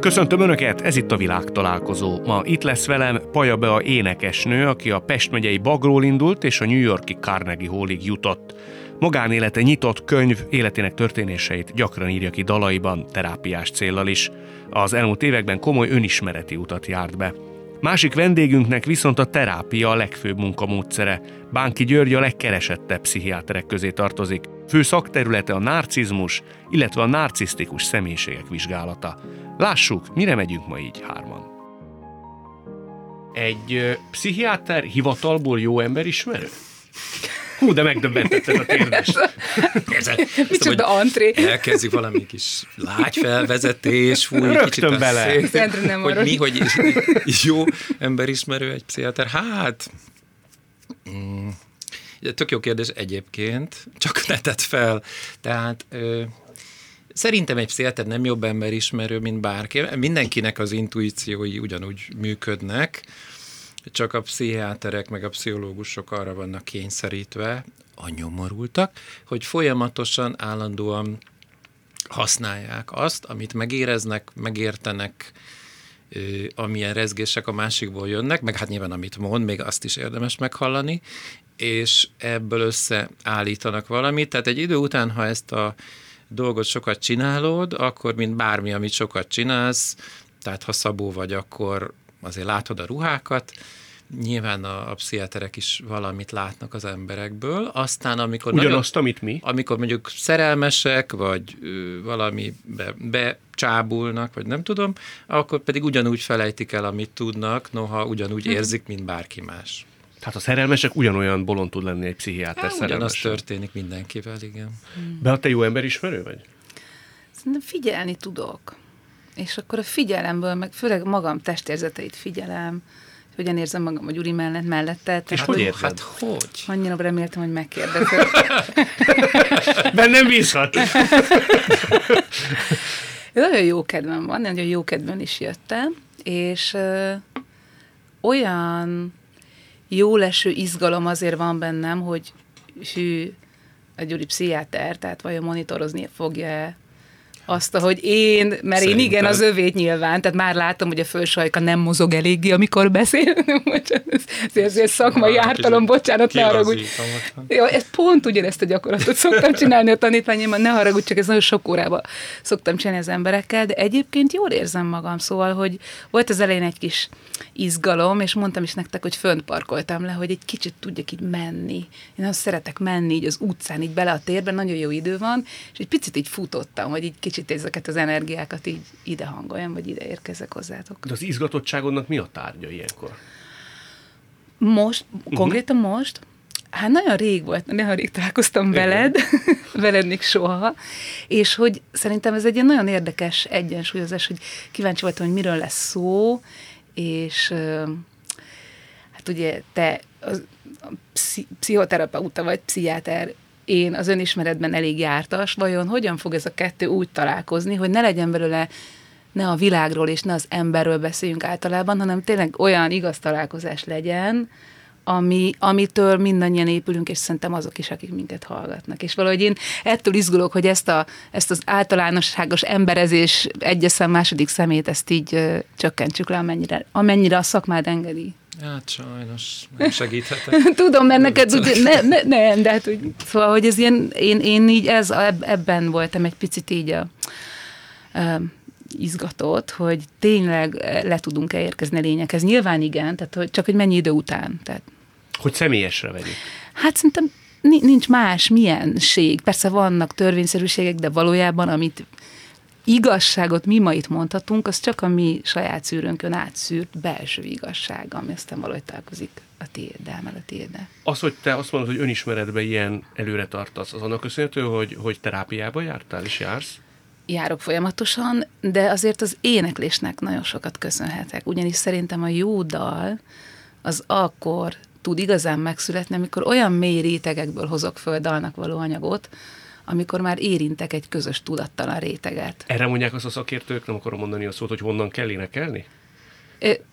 Köszöntöm Önöket, ez itt a világ találkozó. Ma itt lesz velem Paja Bea énekesnő, aki a Pest megyei Bagról indult és a New Yorki Carnegie Hallig jutott. Magánélete nyitott könyv, életének történéseit gyakran írja ki dalaiban, terápiás céllal is. Az elmúlt években komoly önismereti utat járt be. Másik vendégünknek viszont a terápia a legfőbb munkamódszere. Bánki György a legkeresettebb pszichiáterek közé tartozik. Fő szakterülete a narcizmus, illetve a narcisztikus személyiségek vizsgálata. Lássuk, mire megyünk ma így hárman. Egy pszichiáter hivatalból jó ember ismerő? Hú, de megdöbbentetted a kérdést. Micsoda antré. Elkezdjük valami kis lágy felvezetés, fúj, Rögtön kicsit bele. szét, nem hogy mi, hogy jó emberismerő egy pszichiáter. Hát, mm, tök jó kérdés egyébként, csak ne tett fel. Tehát ö, Szerintem egy pszichiáter nem jobb emberismerő, mint bárki. Mindenkinek az intuíciói ugyanúgy működnek, csak a pszichiáterek meg a pszichológusok arra vannak kényszerítve, a nyomorultak, hogy folyamatosan, állandóan használják azt, amit megéreznek, megértenek, amilyen rezgések a másikból jönnek, meg hát nyilván amit mond, még azt is érdemes meghallani, és ebből összeállítanak valamit. Tehát egy idő után, ha ezt a dolgot sokat csinálod, akkor mint bármi, amit sokat csinálsz, tehát ha szabó vagy, akkor azért látod a ruhákat, nyilván a, a pszichiáterek is valamit látnak az emberekből, aztán amikor nagyon- Ugyanazt, amit mi? amikor mondjuk szerelmesek, vagy ö, valamibe becsábulnak, vagy nem tudom, akkor pedig ugyanúgy felejtik el, amit tudnak, noha ugyanúgy érzik, mint bárki más. Tehát a szerelmesek ugyanolyan bolond tud lenni egy pszichiáter Hát, ugyanaz szerelmes. történik mindenkivel, igen. Be, te jó emberismerő vagy? Szerintem figyelni tudok. És akkor a figyelemből, meg főleg magam testérzeteit figyelem, hogy hogyan érzem magam a Gyuri mellett, mellette. És tehát, hogy érzed? Hát hogy? Annyira reméltem, hogy megkérdezed. Bennem bízhat. Nagyon jó kedvem van, nagyon jó kedvben is jöttem, és ö, olyan jó leső izgalom azért van bennem, hogy hű, a Gyuri pszichiáter, tehát vajon monitorozni fogja azt, ahogy én, mert én igen, az övét nyilván, tehát már látom, hogy a fősajka nem mozog eléggé, amikor beszél. bocsánat, ez, ez, szakmai Hát, ártalom, bocsánat, ne haragudj. Jó, ez pont ugyanezt a gyakorlatot szoktam csinálni a tanítványaimmal, ne haragudj, csak ez nagyon sok órába szoktam csinálni az emberekkel, de egyébként jól érzem magam, szóval, hogy volt az elején egy kis izgalom, és mondtam is nektek, hogy fönt parkoltam le, hogy egy kicsit tudjak így menni. Én nagyon szeretek menni így az utcán, így bele a térben, nagyon jó idő van, és egy picit így futottam, hogy így kicsit ezeket az energiákat így ide hangoljam, vagy ide érkezek hozzátok. De az izgatottságodnak mi a tárgya ilyenkor? Most, konkrétan most? Hát nagyon rég volt, nagyon rég találkoztam Igen. veled, veled még soha, és hogy szerintem ez egy ilyen nagyon érdekes egyensúlyozás, hogy kíváncsi voltam, hogy miről lesz szó, és hát ugye te az, a pszi, pszichoterapeuta vagy pszichiáter, én az önismeretben elég jártas, vajon hogyan fog ez a kettő úgy találkozni, hogy ne legyen belőle ne a világról és ne az emberről beszéljünk általában, hanem tényleg olyan igaz találkozás legyen, ami, amitől mindannyian épülünk, és szerintem azok is, akik minket hallgatnak. És valahogy én ettől izgulok, hogy ezt, a, ezt az általánosságos emberezés egyes szem, második szemét, ezt így ö, csökkentsük le, amennyire, amennyire a szakmád engedi. Hát sajnos nem segíthetek. Tudom, mert neked ugye, ne, ne, nem, de hát úgy, szóval, hogy ez ilyen, én, én így ez, eb- ebben voltam egy picit így a, a izgatott, hogy tényleg le tudunk-e érkezni a lényeghez. Nyilván igen, tehát hogy csak hogy mennyi idő után. Tehát, Hogy személyesre vegyük. hát szerintem ni- nincs más milyenség. Persze vannak törvényszerűségek, de valójában, amit igazságot mi ma itt mondhatunk, az csak a mi saját szűrőnkön átszűrt belső igazság, ami aztán valahogy találkozik a tiéddel, meg a tiéddel. Az, hogy te azt mondod, hogy önismeretben ilyen előre tartasz, az annak köszönhető, hogy, hogy terápiába jártál és jársz? járok folyamatosan, de azért az éneklésnek nagyon sokat köszönhetek, ugyanis szerintem a jó dal az akkor tud igazán megszületni, amikor olyan mély rétegekből hozok föl dalnak való anyagot, amikor már érintek egy közös tudattalan réteget. Erre mondják azt a szakértők, nem akarom mondani a szót, hogy honnan kell énekelni?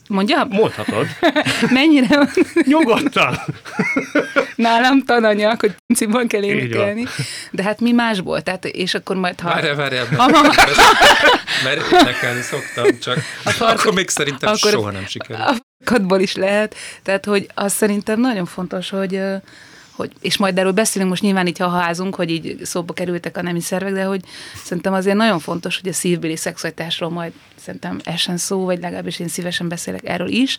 Mondjam? Mondhatod. Mennyire van? Nyugodtan. nálam tananya, hogy pinciban kell énekelni. De hát mi másból, tehát, és akkor majd ha... Várjál, várjál, mert, ha, mert, mert énekelni szoktam, csak a fark, akkor még szerintem akkor soha nem sikerül. A farkadból is lehet, tehát, hogy az szerintem nagyon fontos, hogy hogy, és majd erről beszélünk most nyilván így, ha házunk, hogy így szóba kerültek a nemi szervek, de hogy szerintem azért nagyon fontos, hogy a szívbéli szexualitásról majd szerintem essen szó, vagy legalábbis én szívesen beszélek erről is,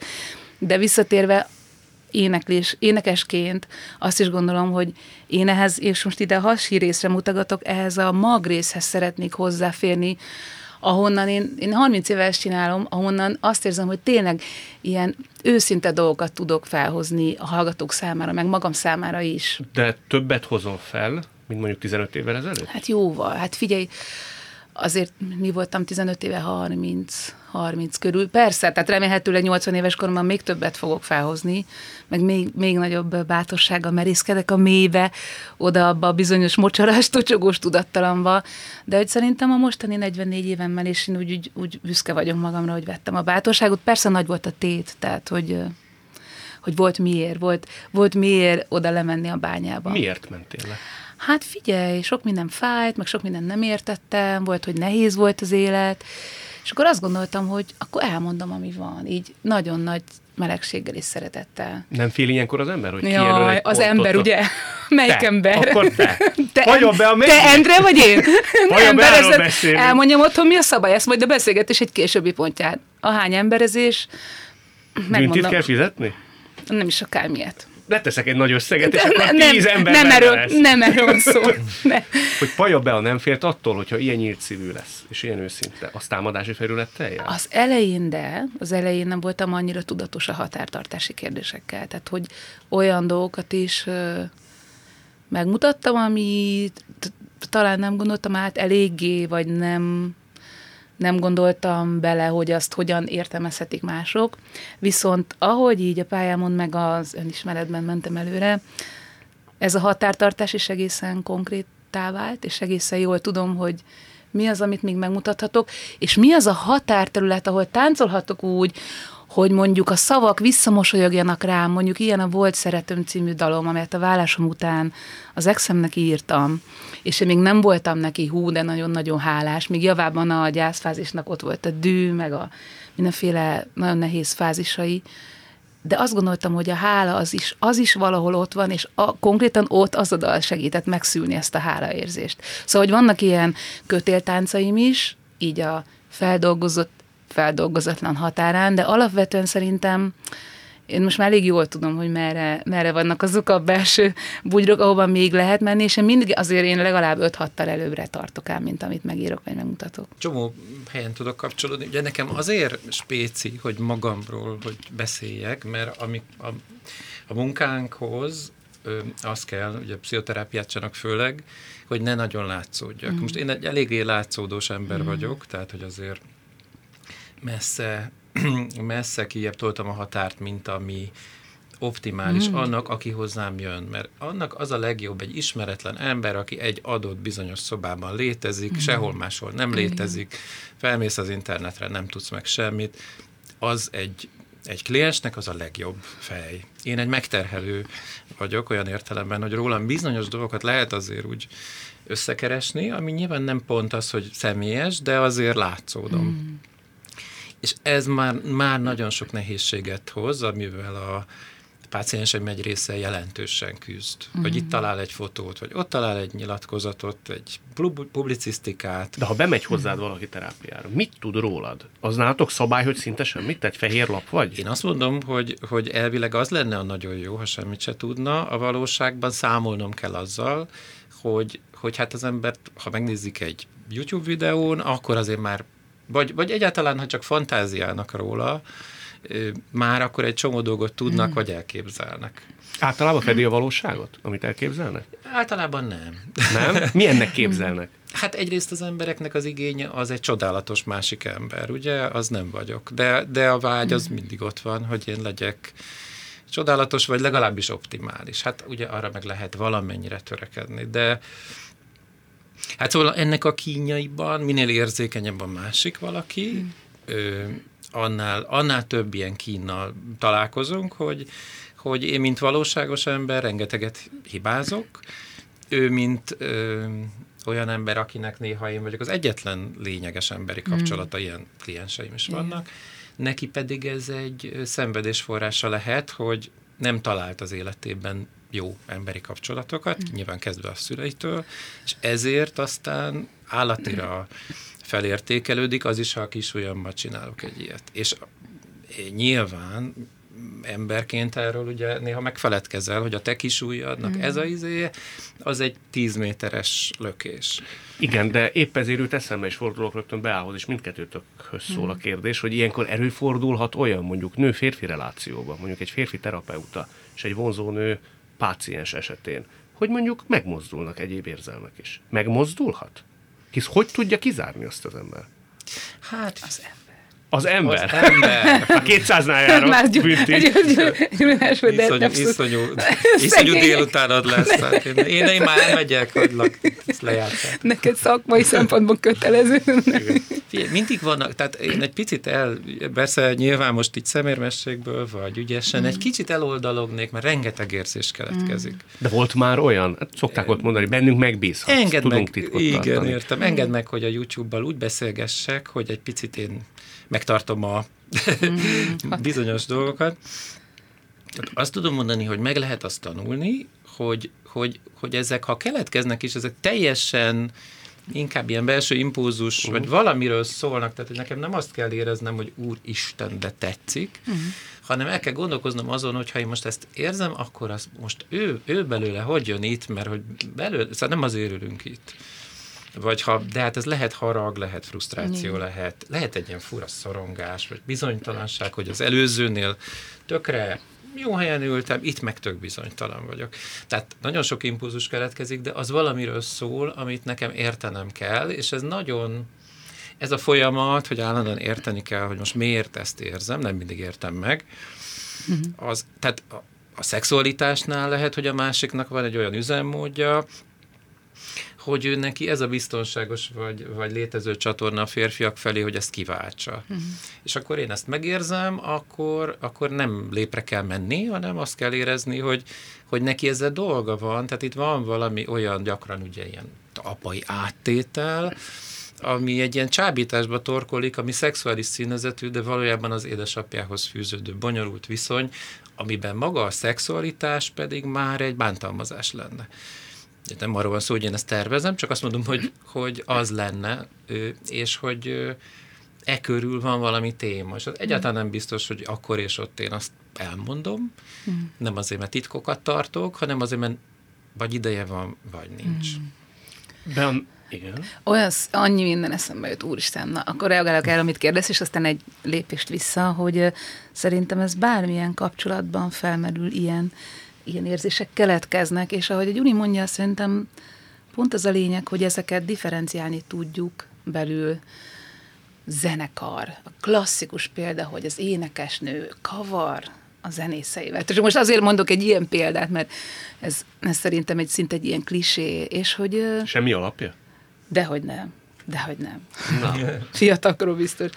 de visszatérve éneklés, énekesként azt is gondolom, hogy én ehhez, és most ide a részre mutogatok, ehhez a mag részhez szeretnék hozzáférni, ahonnan én, én 30 éve ezt csinálom, ahonnan azt érzem, hogy tényleg ilyen őszinte dolgokat tudok felhozni a hallgatók számára, meg magam számára is. De többet hozom fel, mint mondjuk 15 évvel ezelőtt? Hát jóval. Hát figyelj, azért mi voltam 15 éve 30, 30 körül. Persze, tehát remélhetőleg 80 éves koromban még többet fogok felhozni, meg még, még nagyobb bátorsággal merészkedek a mélybe, oda abba a bizonyos mocsaras, tocsogós tudattalamba, de hogy szerintem a mostani 44 évemmel, és én úgy, úgy, úgy büszke vagyok magamra, hogy vettem a bátorságot. Persze nagy volt a tét, tehát hogy hogy volt miért, volt, volt miért oda lemenni a bányába. Miért mentél le? Hát figyelj, sok minden fájt, meg sok minden nem értettem, volt, hogy nehéz volt az élet, és akkor azt gondoltam, hogy akkor elmondom, ami van, így nagyon nagy melegséggel és szeretettel. Nem fél ilyenkor az ember, hogy Jaj, az ember, ugye? Melyik te, ember? Akkor te. Te, be a te Endre vagy én? Vajon be Elmondjam otthon, mi a szabály, ezt majd a beszélgetés egy későbbi pontján. A hány emberezés, megmondom. Büntit kell fizetni? Nem is akármilyet leteszek egy nagy összeget, és akkor nem, tíz ember nem erről, lesz. Nem erről szó. Ne. Hogy Paja Bea nem félt attól, hogyha ilyen nyílt szívű lesz, és ilyen őszinte, az támadási felülettel jár? Az elején, de az elején nem voltam annyira tudatos a határtartási kérdésekkel. Tehát, hogy olyan dolgokat is ö, megmutattam, amit talán nem gondoltam át eléggé, vagy nem nem gondoltam bele, hogy azt hogyan értelmezhetik mások. Viszont ahogy így a pályámon meg az önismeretben mentem előre, ez a határtartás is egészen konkrétá vált, és egészen jól tudom, hogy mi az, amit még megmutathatok, és mi az a határterület, ahol táncolhatok úgy, hogy mondjuk a szavak visszamosolyogjanak rám, mondjuk ilyen a Volt Szeretőm című dalom, amelyet a vállásom után az exemnek írtam, és én még nem voltam neki hú, de nagyon-nagyon hálás, még javában a gyászfázisnak ott volt a dű, meg a mindenféle nagyon nehéz fázisai, de azt gondoltam, hogy a hála az is, az is valahol ott van, és a, konkrétan ott az a dal segített megszülni ezt a hálaérzést. Szóval, hogy vannak ilyen kötéltáncaim is, így a feldolgozott feldolgozatlan határán, de alapvetően szerintem én most már elég jól tudom, hogy merre, merre vannak azok a belső bugyrok, ahova még lehet menni, és én mindig azért én legalább 5-6 előbbre tartok ám, mint amit megírok, vagy megmutatok. Csomó helyen tudok kapcsolódni. Ugye nekem azért spéci, hogy magamról, hogy beszéljek, mert ami a, a munkánkhoz ö, az kell, ugye pszichoterápiát csanak főleg, hogy ne nagyon látszódjak. Mm. Most én egy eléggé látszódós ember mm. vagyok, tehát hogy azért messze, messze kijebb toltam a határt, mint ami optimális mm. annak, aki hozzám jön. Mert annak az a legjobb egy ismeretlen ember, aki egy adott bizonyos szobában létezik, mm. sehol máshol nem létezik, felmész az internetre, nem tudsz meg semmit, az egy egy kliensnek az a legjobb fej. Én egy megterhelő vagyok olyan értelemben, hogy rólam bizonyos dolgokat lehet azért úgy összekeresni, ami nyilván nem pont az, hogy személyes, de azért látszódom. Mm. És ez már, már nagyon sok nehézséget hoz, amivel a páciensem egy része jelentősen küzd. Mm. Hogy itt talál egy fotót, vagy ott talál egy nyilatkozatot, egy publicisztikát. De ha bemegy hozzád valaki terápiára, mit tud rólad? Az nálatok szabály, hogy szinte semmit? Egy fehér lap vagy? Én azt mondom, hogy, hogy elvileg az lenne a nagyon jó, ha semmit se tudna. A valóságban számolnom kell azzal, hogy, hogy hát az embert, ha megnézik egy YouTube videón, akkor azért már vagy, vagy egyáltalán, ha csak fantáziálnak róla, már akkor egy csomó dolgot tudnak, mm. vagy elképzelnek. Általában fedi a valóságot, amit elképzelnek? Általában nem. Nem? Milyennek képzelnek? Hát egyrészt az embereknek az igénye az egy csodálatos másik ember, ugye? Az nem vagyok. De, de a vágy az mindig ott van, hogy én legyek csodálatos, vagy legalábbis optimális. Hát ugye arra meg lehet valamennyire törekedni, de Hát szóval ennek a kínjaiban minél érzékenyebb a másik valaki, mm. ö, annál, annál több ilyen kínnal találkozunk, hogy, hogy én, mint valóságos ember, rengeteget hibázok, ő, mint ö, olyan ember, akinek néha én vagyok az egyetlen lényeges emberi kapcsolata, mm. ilyen klienseim is vannak, neki pedig ez egy szenvedésforrása lehet, hogy nem talált az életében jó emberi kapcsolatokat, mm. nyilván kezdve a szüleitől, és ezért aztán állatira felértékelődik, az is, ha a kisujjammal csinálok egy ilyet. És nyilván emberként erről ugye néha megfeledkezel, hogy a te kis ujjadnak mm. ez a izé, az egy tíz méteres lökés. Igen, de épp ezért őt eszembe is fordulok rögtön Beához, és mindkettőtökhöz szól mm. a kérdés, hogy ilyenkor erőfordulhat olyan mondjuk nő-férfi relációban, mondjuk egy férfi terapeuta és egy vonzó nő páciens esetén, hogy mondjuk megmozdulnak egyéb érzelmek is. Megmozdulhat? Hisz hogy tudja kizárni azt az ember? Hát az ember az ember. Az ember. A 200-nál járok. Már. Iszonyú, iszonyú, iszonyú délutánod lesz. Hát én, én, én már elmegyek, hogy ezt lejátszák. Neked szakmai szempontból kötelező. Figyelj, mindig vannak, tehát én egy picit el, persze nyilván most így szemérmességből vagy ügyesen, mm. egy kicsit eloldalognék, mert rengeteg érzés keletkezik. Mm. De volt már olyan, hát szokták ott mondani, bennünk megbízhatsz, Engedd tudunk meg, titkot Igen, tartani. értem. Engedd meg, hogy a YouTube-bal úgy beszélgessek, hogy egy picit én megtartom a mm-hmm. bizonyos dolgokat. Tehát azt tudom mondani, hogy meg lehet azt tanulni, hogy, hogy, hogy ezek, ha keletkeznek is, ezek teljesen inkább ilyen belső impulzus, uh-huh. vagy valamiről szólnak, tehát hogy nekem nem azt kell éreznem, hogy Úristen, de tetszik, uh-huh. hanem el kell gondolkoznom azon, hogy ha én most ezt érzem, akkor az most ő, ő belőle hogy jön itt, mert hogy belőle, szóval nem azért ülünk itt. Vagy ha, de hát ez lehet harag, lehet frusztráció, mm. lehet, lehet egy ilyen fura szorongás, vagy bizonytalanság, hogy az előzőnél tökre jó helyen ültem, itt meg tök bizonytalan vagyok. Tehát nagyon sok impulzus keletkezik, de az valamiről szól, amit nekem értenem kell, és ez nagyon, ez a folyamat, hogy állandóan érteni kell, hogy most miért ezt érzem, nem mindig értem meg, mm-hmm. az, tehát a, a szexualitásnál lehet, hogy a másiknak van egy olyan üzemmódja, hogy ő neki ez a biztonságos vagy, vagy létező csatorna a férfiak felé, hogy ezt kiváltsa. Uh-huh. És akkor én ezt megérzem, akkor, akkor nem lépre kell menni, hanem azt kell érezni, hogy, hogy neki ezzel dolga van, tehát itt van valami olyan gyakran ugye ilyen apai áttétel, ami egy ilyen csábításba torkolik, ami szexuális színezetű, de valójában az édesapjához fűződő bonyolult viszony, amiben maga a szexualitás pedig már egy bántalmazás lenne nem arról van szó, hogy én ezt tervezem, csak azt mondom, hogy, hogy az lenne, és hogy e körül van valami téma. És az egyáltalán nem biztos, hogy akkor és ott én azt elmondom, mm. nem azért, mert titkokat tartok, hanem azért, mert vagy ideje van, vagy nincs. Mm. De igen. Olyan, annyi minden eszembe jött, úristen, na, akkor reagálok el, amit kérdez, és aztán egy lépést vissza, hogy szerintem ez bármilyen kapcsolatban felmerül ilyen ilyen érzések keletkeznek, és ahogy egy Uni mondja, szerintem pont az a lényeg, hogy ezeket differenciálni tudjuk belül zenekar. A klasszikus példa, hogy az énekesnő kavar a zenészeivel. És most azért mondok egy ilyen példát, mert ez, ez szerintem egy szinte egy ilyen klisé, és hogy... Semmi alapja? Dehogy nem. Dehogy nem. Na. Fiatalkorú biztos.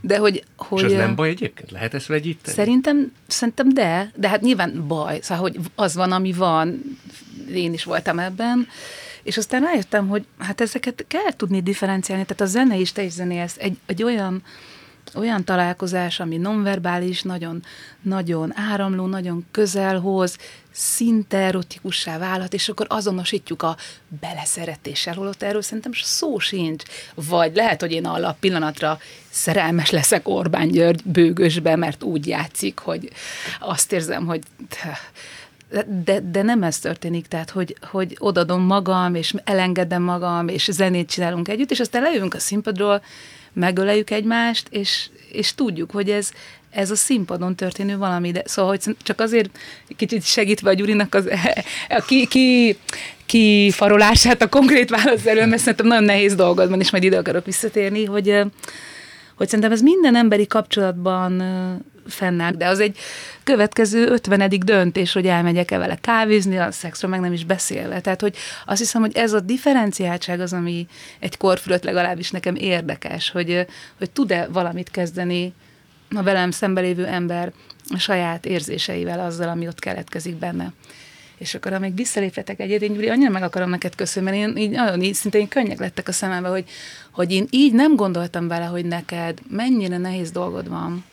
De hogy, hogy... És az nem baj egyébként? Lehet ezt vegyíteni? Szerintem, szerintem de, de hát nyilván baj. Szóval, hogy az van, ami van, én is voltam ebben, és aztán rájöttem, hogy hát ezeket kell tudni differenciálni, tehát a zene is, te is zenélsz, egy, egy olyan olyan találkozás, ami nonverbális, nagyon, nagyon áramló, nagyon közel hoz, szinte erotikussá válhat, és akkor azonosítjuk a beleszeretéssel, holott erről szerintem szó sincs. Vagy lehet, hogy én alap pillanatra szerelmes leszek Orbán György bőgösbe, mert úgy játszik, hogy azt érzem, hogy de, de nem ez történik, tehát hogy, hogy odadom magam, és elengedem magam, és zenét csinálunk együtt, és aztán lejövünk a színpadról, megöleljük egymást, és, és tudjuk, hogy ez, ez a színpadon történő valami, de szóval, hogy csak azért kicsit segítve a Gyurinak az, a ki, ki, kifarolását a konkrét válasz elő, mert szerintem nagyon nehéz dolgod van, és majd ide akarok visszatérni, hogy, hogy szerintem ez minden emberi kapcsolatban fennáll, de az egy következő ötvenedik döntés, hogy elmegyek-e vele kávézni, a szexről meg nem is beszélve. Tehát, hogy azt hiszem, hogy ez a differenciáltság az, ami egy korfülött legalábbis nekem érdekes, hogy, hogy tud-e valamit kezdeni a velem szembelévő ember a saját érzéseivel, azzal, ami ott keletkezik benne. És akkor, amíg visszaléphetek egyet, én Gyuri, annyira meg akarom neked köszönni, mert én így nagyon így, szinte én könnyek lettek a szemembe, hogy, hogy én így nem gondoltam vele, hogy neked mennyire nehéz dolgod van,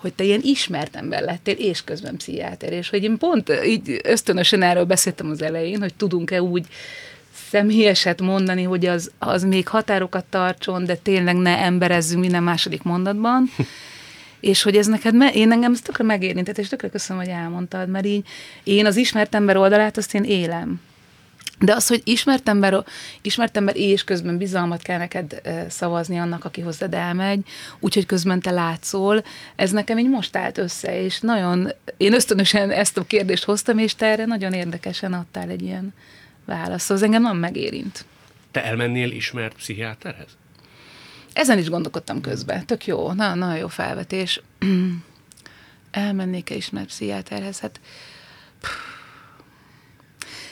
hogy te ilyen ismert ember lettél, és közben pszichiáter, és hogy én pont így ösztönösen erről beszéltem az elején, hogy tudunk-e úgy személyeset mondani, hogy az, az még határokat tartson, de tényleg ne emberezzünk minden második mondatban. és hogy ez neked, me- én engem ez tökre megérintett, és tökre köszönöm, hogy elmondtad, mert így én az ismert ember oldalát, azt én élem. De az, hogy ismert ember, ismert ember és közben bizalmat kell neked szavazni annak, aki hozzád elmegy, úgyhogy közben te látszol, ez nekem így most állt össze, és nagyon, én ösztönösen ezt a kérdést hoztam, és te erre nagyon érdekesen adtál egy ilyen választ. Szóval az engem nem megérint. Te elmennél ismert pszichiáterhez? Ezen is gondolkodtam közben. Tök jó, nagyon, nagyon jó felvetés. Elmennék-e ismert pszichiáterhez? Hát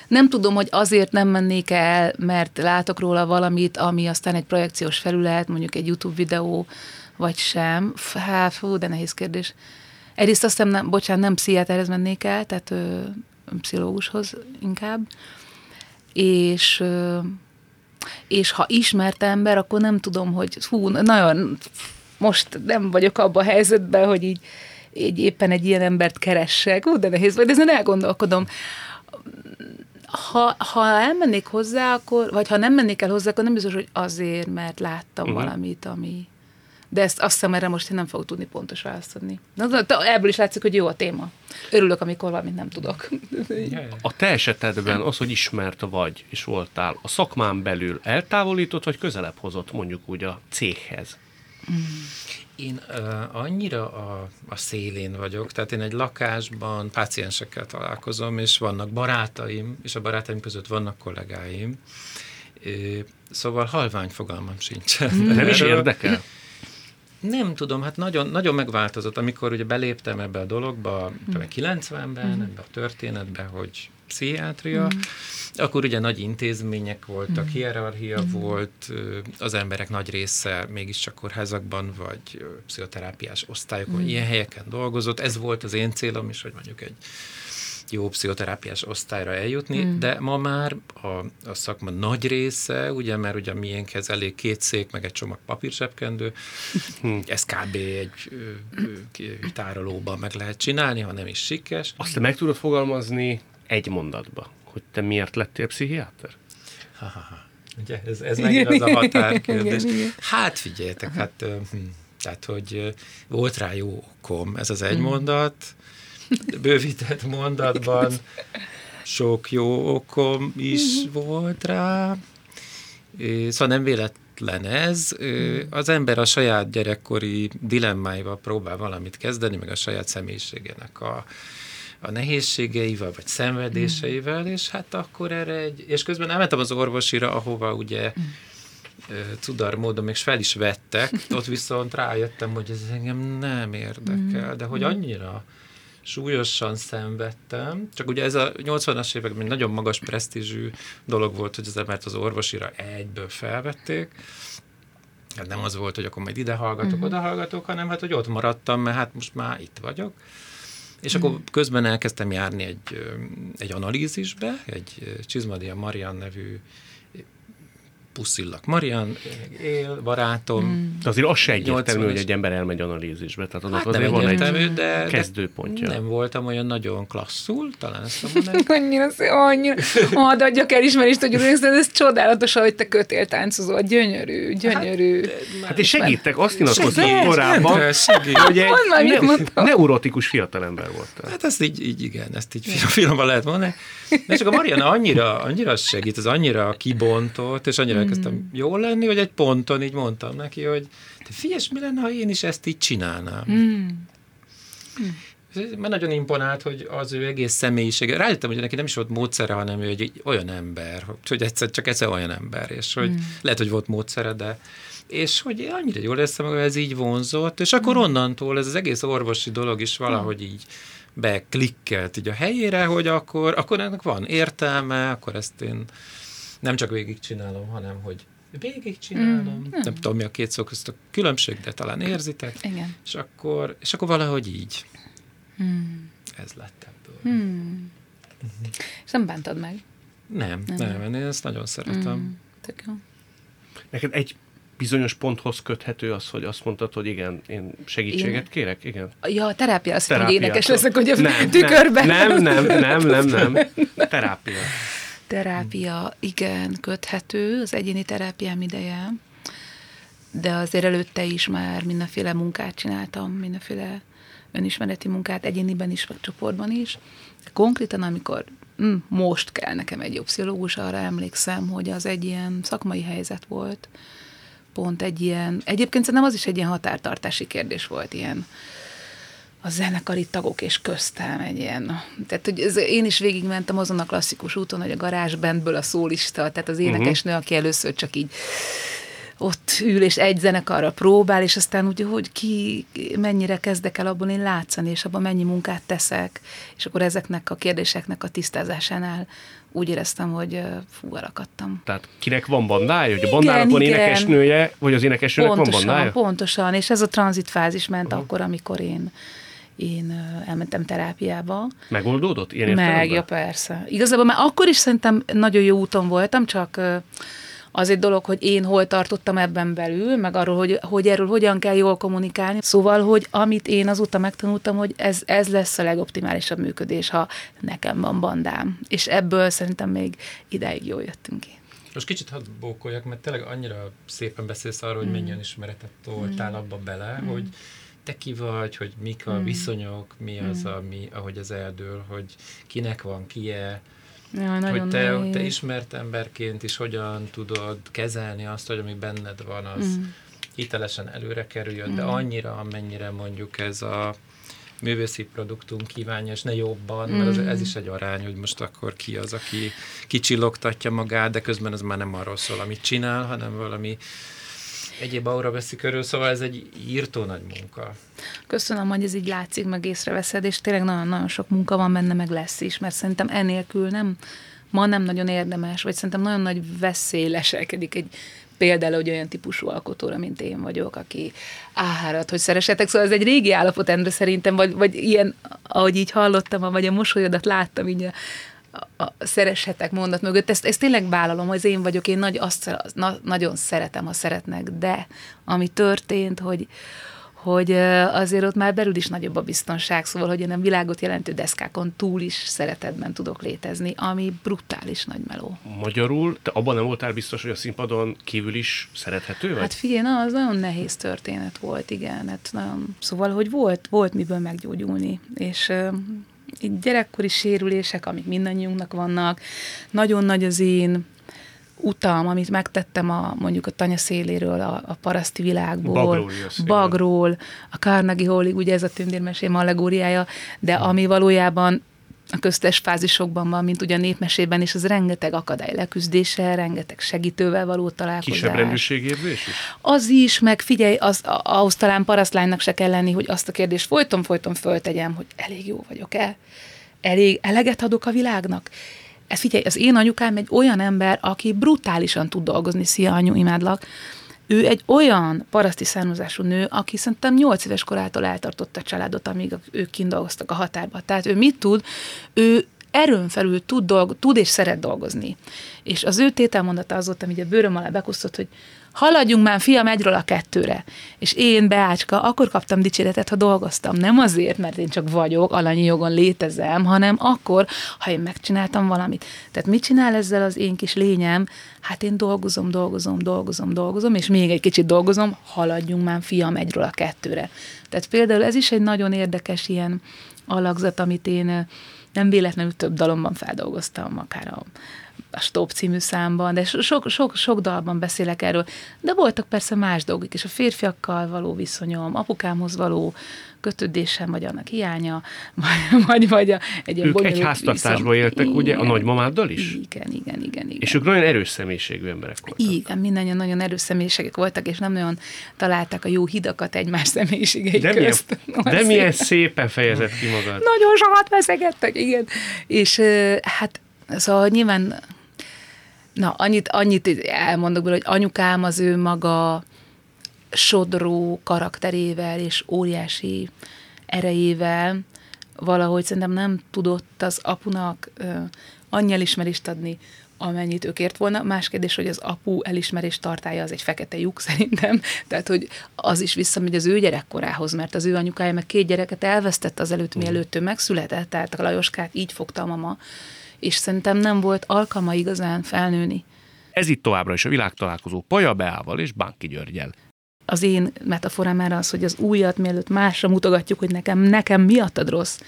nem tudom, hogy azért nem mennék el, mert látok róla valamit, ami aztán egy projekciós felület, mondjuk egy YouTube videó, vagy sem. Hát, fú, de nehéz kérdés. Egyrészt azt hiszem, nem, bocsánat, nem pszichiáterhez mennék el, tehát ö, pszichológushoz inkább. És ö, és ha ismert ember, akkor nem tudom, hogy hú, nagyon most nem vagyok abban a helyzetben, hogy így, így éppen egy ilyen embert keressek. Ú, de nehéz vagy, de ezen elgondolkodom. Ha, ha elmennék hozzá, akkor, vagy ha nem mennék el hozzá, akkor nem biztos, hogy azért, mert láttam uh-huh. valamit, ami... De ezt azt hiszem, erre most én nem fogok tudni pontos választ adni. Ebből is látszik, hogy jó a téma. Örülök, amikor valamit nem tudok. A te esetedben az, hogy ismert vagy és voltál, a szakmán belül eltávolított, vagy közelebb hozott mondjuk úgy a céghez? Én uh, annyira a, a szélén vagyok, tehát én egy lakásban páciensekkel találkozom, és vannak barátaim, és a barátaim között vannak kollégáim, szóval halvány fogalmam sincsen. Nem is érdekel? Nem tudom, hát nagyon, nagyon megváltozott, amikor ugye beléptem ebbe a dologba, mm. 90-ben, mm. ebbe a történetbe, hogy pszichiátria, mm. akkor ugye nagy intézmények voltak, mm. hierarchia mm. volt, az emberek nagy része mégiscsak kórházakban, vagy pszichoterápiás osztályokon, mm. ilyen helyeken dolgozott. Ez volt az én célom is, hogy mondjuk egy jó pszichoterápiás osztályra eljutni, mm. de ma már a, a szakma nagy része, ugye, mert ugye miénkhez elég két szék, meg egy csomag papírsepkendő, hm. ez kb. egy tárolóban meg lehet csinálni, ha nem is sikes. Azt te meg tudod fogalmazni egy mondatba, hogy te miért lettél pszichiáter? Ha-ha-ha. Ugye, ez, ez megint az a határkérdés. Hát figyeljetek, hát hm, tehát, hogy volt rá jó okom, ez az egy mm. mondat, bővített mondatban sok jó okom is uh-huh. volt rá. Szóval nem véletlen ez. Az ember a saját gyerekkori dilemmáival próbál valamit kezdeni, meg a saját személyiségének a, a nehézségeivel, vagy szenvedéseivel, és hát akkor erre egy... És közben elmentem az orvosira, ahova ugye cudar módon még fel is vettek, ott viszont rájöttem, hogy ez engem nem érdekel, de hogy annyira súlyosan szenvedtem, csak ugye ez a 80-as években nagyon magas presztízsű dolog volt, hogy az embert az orvosira egyből felvették, hát nem az volt, hogy akkor majd ide hallgatok, uh-huh. oda hallgatok, hanem hát, hogy ott maradtam, mert hát most már itt vagyok. És uh-huh. akkor közben elkezdtem járni egy, egy analízisbe, egy Csizmadia Marian nevű puszillak. Marian él, barátom. Mm. De azért az se egyértelmű, hogy egy ember elmegy analízisbe. Tehát annak hát azért van egy de, kezdőpontja. Nem voltam olyan nagyon klasszul, talán ezt mondani. annyira szép, annyira. Hadd adjak elismerést, hogy ez, ez csodálatos, hogy te kötél táncozol. Gyönyörű, gyönyörű. Hát, hát és segítek, azt nyilatkoztam korábban, hogy egy ne, neurotikus fiatalember volt. Hát ezt így, így igen, ezt így finoman lehet mondani. De csak a Mariana annyira, annyira segít, az annyira kibontott, és annyira elkezdtem mm. jól lenni, hogy egy ponton így mondtam neki, hogy te figyelj, mi lenne, ha én is ezt így csinálnám. Mm. Mm. Mert nagyon imponált, hogy az ő egész személyisége. Rájöttem, hogy neki nem is volt módszere, hanem ő egy olyan ember, hogy egyszer, csak egyszer olyan ember, és hogy mm. lehet, hogy volt módszere, de és hogy annyira jól éreztem, hogy ez így vonzott, és akkor mm. onnantól ez az egész orvosi dolog is valahogy így beklikkelt így a helyére, hogy akkor, akkor ennek van értelme, akkor ezt én nem csak végigcsinálom, hanem hogy végigcsinálom. Mm. Nem tudom, mi a két szó közt a különbség, de talán érzitek. Igen. És akkor, és akkor valahogy így. Hmm. Ez lett ebből. Hmm. És nem bántad meg? Nem, nem, nem, én ezt nagyon szeretem. Hmm. Tök jó. Neked egy bizonyos ponthoz köthető az, hogy azt mondtad, hogy igen, én segítséget Én- kérek, igen. Ja, a terápia, azt hittem, hogy énekes leszek, hogy a Nem, tükörben. Nem, nem, nem, nem, nem. Terápia. Terápia, igen, köthető, az egyéni terápiám ideje, de azért előtte is már mindenféle munkát csináltam, mindenféle önismereti munkát, egyéniben is, vagy csoportban is. Konkrétan, amikor hm, most kell nekem egy jó pszichológus, arra emlékszem, hogy az egy ilyen szakmai helyzet volt, pont egy ilyen, egyébként szerintem az is egy ilyen határtartási kérdés volt, ilyen a zenekari tagok és köztem egy ilyen, tehát hogy ez, én is végigmentem azon a klasszikus úton, hogy a garázsbandből a szólista, tehát az énekesnő, aki először csak így ott ül, és egy zenekarra próbál, és aztán úgy, hogy ki mennyire kezdek el abból én látszani, és abban mennyi munkát teszek, és akkor ezeknek a kérdéseknek a tisztázásánál úgy éreztem, hogy fú, elakadtam. Tehát kinek van bandája? Hogy a bandának van énekesnője, vagy az énekesnőnek van Pontosan, bandája? pontosan, és ez a tranzitfázis ment uh-huh. akkor, amikor én, én elmentem terápiába. Megoldódott? Ilyen Meg, ja persze. Igazából már akkor is szerintem nagyon jó úton voltam, csak az egy dolog, hogy én hol tartottam ebben belül, meg arról, hogy, hogy erről hogyan kell jól kommunikálni. Szóval, hogy amit én azóta megtanultam, hogy ez, ez lesz a legoptimálisabb működés, ha nekem van bandám. És ebből szerintem még ideig jól jöttünk ki. Most kicsit hadd bókoljak, mert tényleg annyira szépen beszélsz arról, hogy mennyi önismeretet toltál abba bele, hogy te ki vagy, hogy mik a viszonyok, mi az, ami, ahogy ez eldől, hogy kinek van kie, nagyon hogy te, nehéz. te ismert emberként is hogyan tudod kezelni azt, hogy ami benned van, az hitelesen előre kerüljön, de annyira, amennyire mondjuk ez a művészi produktum kívánja, és ne jobban, mert az, ez is egy arány, hogy most akkor ki az, aki kicsillogtatja magát, de közben ez már nem arról szól, amit csinál, hanem valami egyéb aura veszi körül, szóval ez egy írtó nagy munka. Köszönöm, hogy ez így látszik, meg észreveszed, és tényleg nagyon-nagyon sok munka van benne, meg lesz is, mert szerintem enélkül nem, ma nem nagyon érdemes, vagy szerintem nagyon nagy veszély leselkedik egy például hogy olyan típusú alkotóra, mint én vagyok, aki áhárat, hogy szeressetek. Szóval ez egy régi állapot, Endre, szerintem, vagy, vagy ilyen, ahogy így hallottam, vagy a mosolyodat láttam így a, a, szeressetek mondat mögött, ezt, ezt tényleg vállalom, hogy én vagyok, én nagy, azt, na, nagyon szeretem, ha szeretnek, de ami történt, hogy, hogy azért ott már belül is nagyobb a biztonság, szóval, hogy én a világot jelentő deszkákon túl is szeretetben tudok létezni, ami brutális nagy meló. Magyarul, te abban nem voltál biztos, hogy a színpadon kívül is szerethető vagy? Hát figyelj, na, az nagyon nehéz történet volt, igen. Hát nagyon, szóval, hogy volt, volt miből meggyógyulni, és gyerekkori sérülések, amik mindannyiunknak vannak, nagyon nagy az én utam, amit megtettem a, mondjuk a tanya széléről, a, a paraszti világból, Bagról jössz. Bagról, a Carnegie Hallig, ugye ez a tündérmesém allegóriája, de ami valójában a köztes fázisokban van, mint ugye a népmesében is, az rengeteg akadály leküzdése, rengeteg segítővel való találkozás. Kisebb rendőrségérzés is? Az is, meg figyelj, az, ahhoz talán parasztlánynak se kell lenni, hogy azt a kérdést folyton-folyton föltegyem, hogy elég jó vagyok-e? Elég eleget adok a világnak? Ez figyelj, az én anyukám egy olyan ember, aki brutálisan tud dolgozni, szia anyu, imádlak. Ő egy olyan paraszti származású nő, aki szerintem 8 éves korától eltartotta a családot, amíg ők kint dolgoztak a határba. Tehát ő mit tud? Ő erőn felül tud, dolg, tud és szeret dolgozni. És az ő tételmondata az volt, amit a bőröm alá bekusztott, hogy haladjunk már, fiam, egyről a kettőre. És én, Beácska, akkor kaptam dicséretet, ha dolgoztam. Nem azért, mert én csak vagyok, alanyi jogon létezem, hanem akkor, ha én megcsináltam valamit. Tehát mit csinál ezzel az én kis lényem? Hát én dolgozom, dolgozom, dolgozom, dolgozom, és még egy kicsit dolgozom, haladjunk már, fiam, egyről a kettőre. Tehát például ez is egy nagyon érdekes ilyen alakzat, amit én nem véletlenül több dalomban feldolgoztam, akár a, a Stop című számban, de so- sok, sok, sok dalban beszélek erről. De voltak persze más dolgok is, a férfiakkal való viszonyom, apukámhoz való kötődésem, vagy annak hiánya, vagy, vagy, vagy a, egy ilyen Ők egy háztartásban éltek, ugye, a Igen. nagymamáddal is? Igen, igen, igen, igen. És ők nagyon erős személyiségű emberek voltak. Igen, mindannyian nagyon erős személyiségek voltak, és nem nagyon találták a jó hidakat egymás személyiségei De milyen, közt. de milyen szépen fejezett ki magad. Nagyon sokat veszegettek, igen. És hát, szóval nyilván, na, annyit, annyit elmondok belőle, hogy anyukám az ő maga sodró karakterével és óriási erejével valahogy szerintem nem tudott az apunak ö, annyi elismerést adni, amennyit ő kért volna. Más kérdés, hogy az apu elismerés tartája az egy fekete lyuk szerintem, tehát hogy az is visszamegy az ő gyerekkorához, mert az ő anyukája meg két gyereket elvesztett az előtt, mielőtt ő megszületett, tehát a Lajoskát így fogta a mama, és szerintem nem volt alkalma igazán felnőni. Ez itt továbbra is a világtalálkozó Paja Beával és Bánki Györgyel. Az én metaforám erre az, hogy az újat mielőtt másra mutogatjuk, hogy nekem, nekem miattad rossz,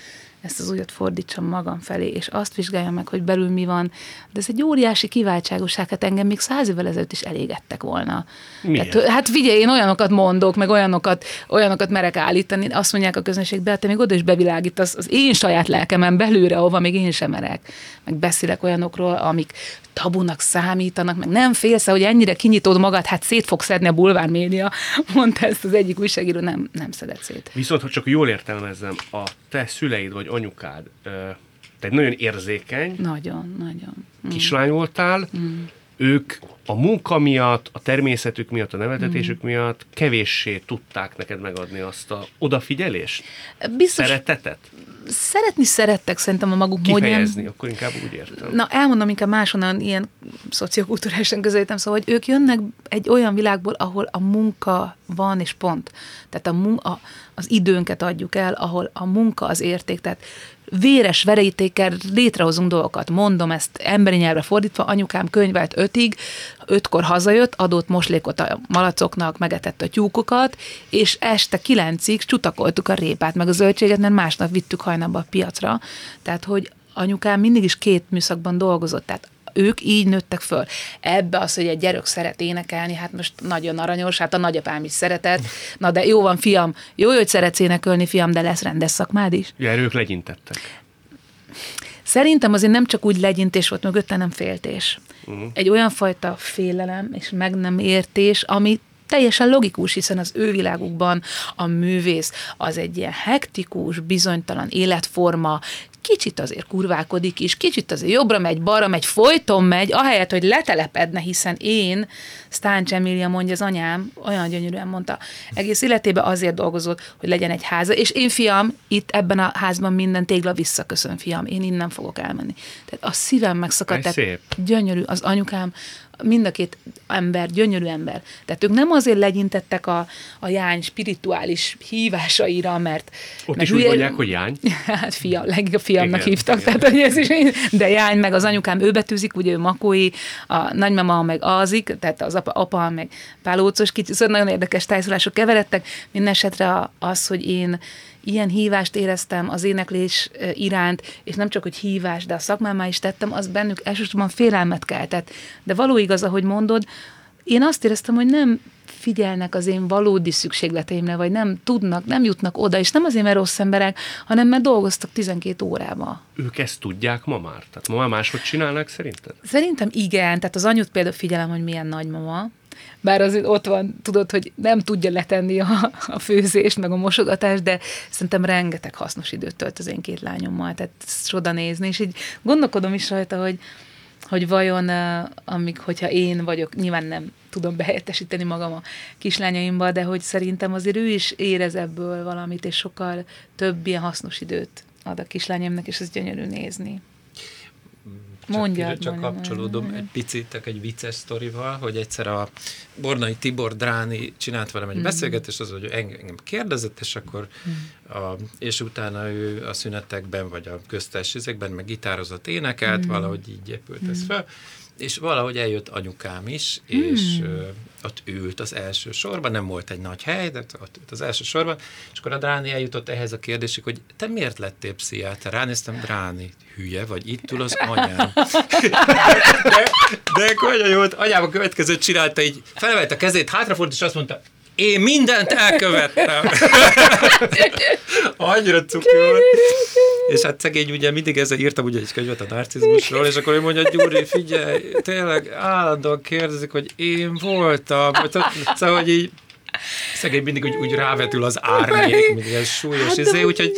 ezt az újat fordítsam magam felé, és azt vizsgáljam meg, hogy belül mi van. De ez egy óriási kiváltságosság, hát engem még száz évvel ezelőtt is elégettek volna. Miért? Tehát, hát figyelj, én olyanokat mondok, meg olyanokat, olyanokat merek állítani, azt mondják a közönségbe, hát te még oda is bevilágítasz az én saját lelkemen belőle, ahova még én sem merek. Meg beszélek olyanokról, amik tabunak számítanak, meg nem félsz, hogy ennyire kinyitod magad, hát szét fogsz szedni a bulvár média, mondta ezt az egyik újságíró, nem, nem szedett szét. Viszont, ha csak jól értelmezzem, a te szüleid vagy anyukád, te egy nagyon érzékeny Nagyon, nagyon. Mm. kislány voltál, ők a munka miatt, a természetük miatt, a nevetetésük miatt kevéssé tudták neked megadni azt a odafigyelést, Biztos, szeretetet, szeretni szerettek szerintem a maguk módján. kifejezni, akkor inkább úgy értem. Na, elmondom inkább máshonnan ilyen szociokulturálisan közelítem, szóval, hogy ők jönnek egy olyan világból, ahol a munka van, és pont. Tehát a, mun- a, az időnket adjuk el, ahol a munka az érték. Tehát véres verítékkel létrehozunk dolgokat. Mondom ezt emberi nyelvre fordítva, anyukám könyvelt ötig, ötkor hazajött, adott moslékot a malacoknak, megetett a tyúkokat, és este kilencig csutakoltuk a répát, meg a zöldséget, mert másnap vittük hajnalba a piacra. Tehát, hogy anyukám mindig is két műszakban dolgozott, tehát ők így nőttek föl. Ebbe az, hogy egy gyerek szeret énekelni, hát most nagyon aranyos, hát a nagyapám is szeretett. Na de jó van, fiam, jó, hogy szeretsz énekelni, fiam, de lesz rendes szakmád is. Ja, ők legyintettek. Szerintem azért nem csak úgy legyintés volt mögötte, nem féltés. Uh-huh. Egy olyan fajta félelem és meg nem értés, ami teljesen logikus, hiszen az ő világukban a művész az egy ilyen hektikus, bizonytalan életforma, kicsit azért kurválkodik is, kicsit azért jobbra megy, balra megy, folyton megy, ahelyett, hogy letelepedne, hiszen én, Stáncs Emília mondja, az anyám olyan gyönyörűen mondta, egész életében azért dolgozott, hogy legyen egy háza, és én fiam, itt ebben a házban minden tégla visszaköszön, fiam, én innen fogok elmenni. Tehát a szívem megszakadt, tehát szép. gyönyörű, az anyukám, mind a két ember, gyönyörű ember. Tehát ők nem azért legyintettek a, a jány spirituális hívásaira, mert... Ott mert is úgy mondják, hogy jány. Hát fia, legjobb fiamnak Igen, hívtak, igen. tehát hogy ez is, de jány, meg az anyukám ő betűzik, ugye ő makói, a nagymama meg azik, tehát az apa, apa meg pálócos kicsi, szóval nagyon érdekes tájszolások keveredtek. Minden esetre az, hogy én ilyen hívást éreztem az éneklés iránt, és nem csak, hogy hívás, de a szakmámá is tettem, az bennük elsősorban félelmet keltett. De való igaz, ahogy mondod, én azt éreztem, hogy nem figyelnek az én valódi szükségleteimre, vagy nem tudnak, nem jutnak oda, és nem azért, mert rossz emberek, hanem mert dolgoztak 12 órába. Ők ezt tudják ma már? Tehát ma már máshogy csinálnak szerinted? Szerintem igen, tehát az anyut például figyelem, hogy milyen nagymama, bár azért ott van, tudod, hogy nem tudja letenni a, a főzést, meg a mosogatást, de szerintem rengeteg hasznos időt tölt az én két lányommal, tehát ezt csoda nézni, és így gondolkodom is rajta, hogy, hogy vajon, amíg, hogyha én vagyok, nyilván nem tudom behelyettesíteni magam a kislányaimba, de hogy szerintem azért ő is érez ebből valamit, és sokkal több ilyen hasznos időt ad a kislányomnak, és ez gyönyörű nézni. Csak, Mondjad, csak mondjad, kapcsolódom mondjad. egy picit egy vicces sztorival, hogy egyszer a Bornai Tibor Dráni csinált velem egy Mhm. mm. beszélgetést, az, hogy engem kérdezett, és akkor Mhm. a, és utána ő a szünetekben, vagy a köztes izékben meg gitározott, énekelt, Mhm. mm. valahogy így épült ez fel, és valahogy eljött anyukám is, és ö, ott ült az első sorban, nem volt egy nagy hely, de ott ült az első sorban, és akkor a Dráni eljutott ehhez a kérdésig, hogy te miért lettél pszichiáter? Ránéztem, Dráni, hülye vagy, itt ül az anyám. De, de nagyon jó volt, anyám a következőt csinálta, így felemelte a kezét, hátrafordult, és azt mondta, én mindent elkövettem. Annyira cuki volt. És hát szegény ugye mindig ezzel írtam ugye egy könyvet a narcizmusról, és akkor ő mondja, Gyuri, figyelj, tényleg állandóan kérdezik, hogy én voltam. Szóval, hogy így szegény mindig úgy, úgy rávetül az árnyék, mint ilyen súlyos Hát, izé, hogy úgyhogy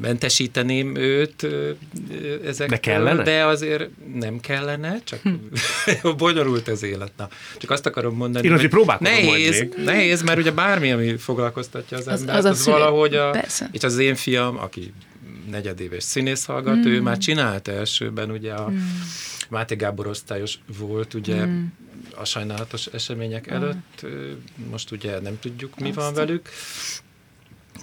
mentesíteném őt ezektől. De kellene? De azért nem kellene, csak bonyolult az élet. Na, csak azt akarom mondani, Én azért próbálkozom majd nehéz, még. nehéz, mert ugye bármi, ami foglalkoztatja az, Az- embert, az az, az valahogy a, Persze. itt az én fiam, aki negyedéves színész hallgató, mm. ő már csinált elsőben, ugye a mm. Máté Gábor osztályos volt, ugye mm. a sajnálatos események mm. előtt, most ugye nem tudjuk, mi Azt. van velük,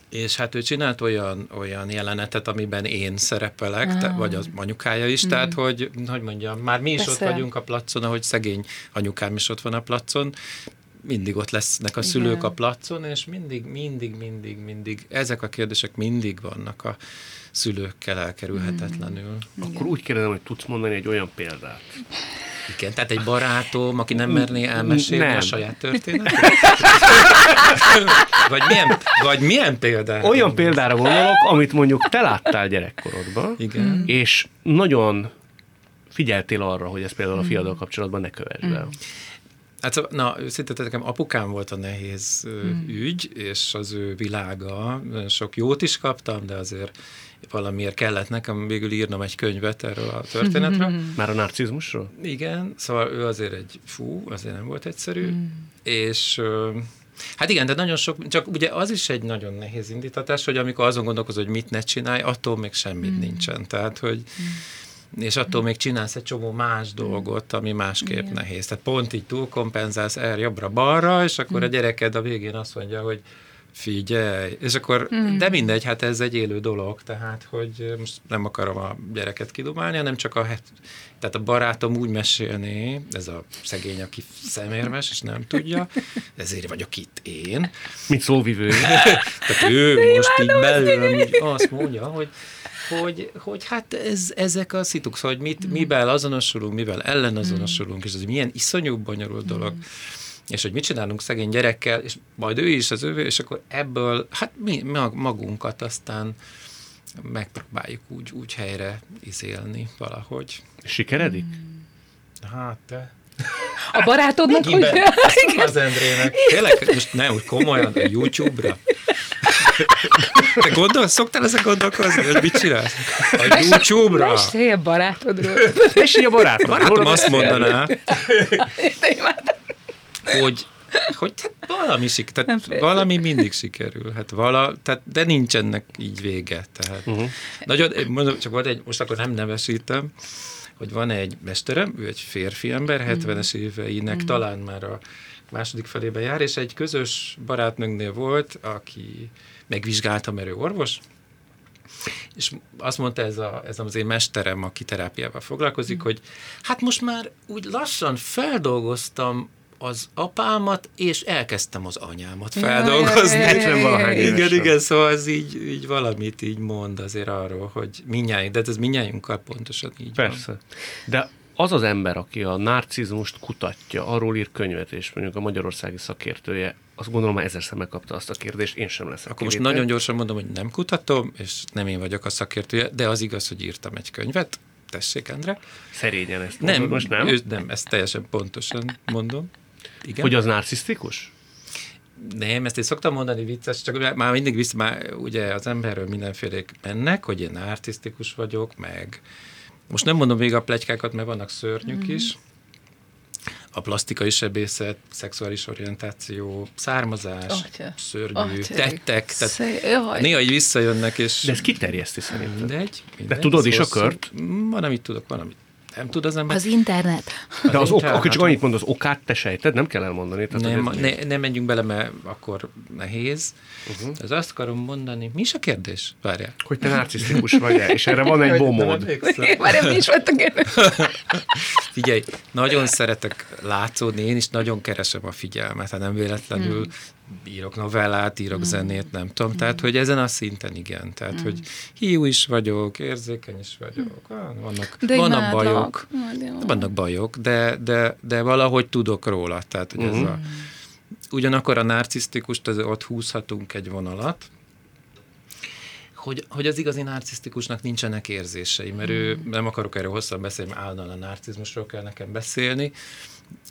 és hát ő csinált olyan, olyan jelenetet, amiben én szerepelek, ah. te, vagy az anyukája is, mm. tehát hogy, hogy mondjam, már mi is Persze. ott vagyunk a placon, ahogy szegény anyukám is ott van a placon, mindig ott lesznek a Igen. szülők a placon, és mindig, mindig, mindig, mindig, ezek a kérdések mindig vannak a szülőkkel elkerülhetetlenül. Mm. Akkor úgy kérdezem, hogy tudsz mondani egy olyan példát. Igen, tehát egy barátom, aki nem merné elmesélni nem. a saját történetet? vagy, milyen, vagy milyen példára? Olyan példára gondolok, amit mondjuk te láttál gyerekkorodban, Igen. és nagyon figyeltél arra, hogy ez például a fiaddal kapcsolatban ne kövess be. Hát na, őszintén nekem apukám volt a nehéz mm. ügy, és az ő világa, sok jót is kaptam, de azért valamiért kellett nekem végül írnom egy könyvet erről a történetről. Már a narcizmusról? Igen, szóval ő azért egy, fú, azért nem volt egyszerű, mm. és Hát igen, de nagyon sok, csak ugye az is egy nagyon nehéz indítatás, hogy amikor azon gondolkozol, hogy mit ne csinálj, attól még semmit mm. nincsen. Tehát, hogy mm és attól még csinálsz egy csomó más dolgot, ami másképp Igen. nehéz. Tehát pont így túlkompenzálsz el jobbra-balra, és akkor a mm. gyereked a végén azt mondja, hogy figyelj, és akkor, mm. de mindegy, hát ez egy élő dolog, tehát, hogy most nem akarom a gyereket kidumálni, hanem csak a, tehát a barátom úgy mesélni, ez a szegény, aki szemérmes, és nem tudja, ezért vagyok itt én. Mint szóvivő. tehát ő most így belőlem azt mondja, hogy hogy, hogy hát ez, ezek a szituk, szóval, hogy mit, mm. mivel azonosulunk, mivel ellenazonosulunk, mm. és ez milyen iszonyú bonyolult dolog. Mm. És hogy mit csinálunk szegény gyerekkel, és majd ő is az ő, és akkor ebből, hát mi magunkat aztán megpróbáljuk úgy, úgy helyre izélni valahogy. Sikeredik? Mm. Hát, te... A barátodnak, hogy... Az Endrének. Tényleg, most ne úgy komolyan, a YouTube-ra. Te gondolsz, szoktál ezzel gondolkozni, hogy mit csinálsz? A YouTube-ra? Mesélj a barátodról. Mesélj a barátodról. Barátom azt mondaná, hogy hogy valami, sik, tehát valami mindig sikerül, hát vala, tehát, de nincs ennek így vége. Tehát. Uh-huh. Nagyon, mondom, csak volt egy, most akkor nem nevesítem, hogy van egy mesterem, ő egy férfi ember, 70-es éveinek uh-huh. talán már a második felébe jár, és egy közös barátnőnknél volt, aki megvizsgálta, mert ő orvos, és azt mondta ez, a, ez az én mesterem, aki terápiával foglalkozik, mm. hogy hát most már úgy lassan feldolgoztam az apámat, és elkezdtem az anyámat feldolgozni. Ja, ja, ja, igen, igen, szóval ez így, így valamit így mond azért arról, hogy minnyájunk, de ez minnyájunkkal pontosan így Persze. Van. De az az ember, aki a narcizmust kutatja, arról ír könyvet, és mondjuk a magyarországi szakértője, azt gondolom, már ezerszer megkapta azt a kérdést, én sem leszek. Akkor most nagyon gyorsan mondom, hogy nem kutatom, és nem én vagyok a szakértője, de az igaz, hogy írtam egy könyvet. Tessék, Endre. Szerényen ezt nem, mondod, most nem? Ő, nem, ezt teljesen pontosan mondom. Igen? Hogy az narcisztikus? Nem, ezt én szoktam mondani vicces, csak már mindig vissza, már ugye az emberről mindenfélék mennek, hogy én narcisztikus vagyok, meg most nem mondom még a plegykákat, mert vannak szörnyük mm-hmm. is, a plastikai sebészet, szexuális orientáció, származás, Atya. szörnyű, Atya. tettek, tehát Szé- néha így visszajönnek, és... De ez kiterjeszti szerintem. Mindegy, mindegy. De tudod is a kört? Van, amit tudok, van, amit nem tud az ember. Az internet. De az, az ok, akkor csak annyit mond, az okát te sejted, nem kell elmondani. Tehát nem, ne, nem menjünk bele, mert akkor nehéz. Uh-huh. Ez azt akarom mondani, mi is a kérdés? Várjál. Hogy te narcisztikus vagy -e, és erre van egy bomód. Várjál, mi is volt a? Figyelj, nagyon szeretek látszódni, én is nagyon keresem a figyelmet, hát nem véletlenül hmm írok novellát, írok mm. zenét, nem tudom. Mm. Tehát, hogy ezen a szinten igen. Tehát, mm. hogy hiú is vagyok, érzékeny is vagyok. Mm. Vannak, de vannak bajok. De vannak bajok, de, de, de valahogy tudok róla. Tehát, hogy mm. ez a, ugyanakkor a narcisztikust az, ott húzhatunk egy vonalat, hogy, hogy az igazi narcisztikusnak nincsenek érzései, mert ő, nem akarok erről hosszan beszélni, mert állandóan a narcizmusról kell nekem beszélni,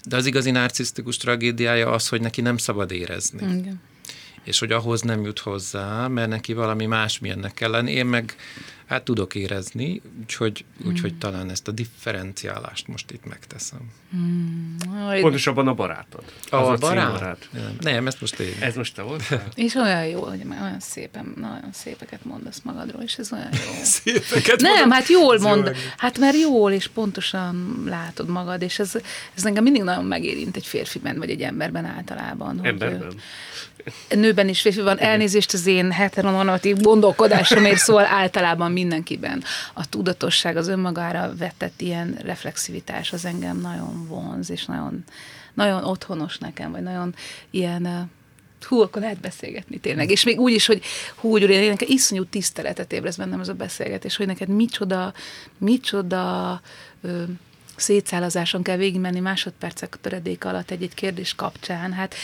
de az igazi narcisztikus tragédiája az, hogy neki nem szabad érezni. Igen. És hogy ahhoz nem jut hozzá, mert neki valami másmilyennek kell lenni. Én meg át tudok érezni, úgyhogy, úgyhogy talán ezt a differenciálást most itt megteszem. Mm, Pontosabban a barátod. A, a barát? barát? Nem, nem, ezt most én. Ez most te volt? És olyan jó, hogy már olyan szépen, nagyon szépeket mondasz magadról, és ez olyan jó. szépeket Nem, mondom? hát jól mond, hát mert jól és pontosan látod magad, és ez, ez engem mindig nagyon megérint egy férfiben, vagy egy emberben általában. hogy, Emberben? nőben is férfiban elnézést az én heteronormatív gondolkodásomért, szóval általában mindenkiben. A tudatosság, az önmagára vetett ilyen reflexivitás az engem nagyon vonz, és nagyon, nagyon otthonos nekem, vagy nagyon ilyen hú, akkor lehet beszélgetni tényleg. És még úgy is, hogy hú, hogy én neked iszonyú tiszteletet ébreszt bennem ez a beszélgetés, hogy neked micsoda, micsoda ö, szétszálazáson kell végigmenni másodpercek töredék alatt egy-egy kérdés kapcsán. Hát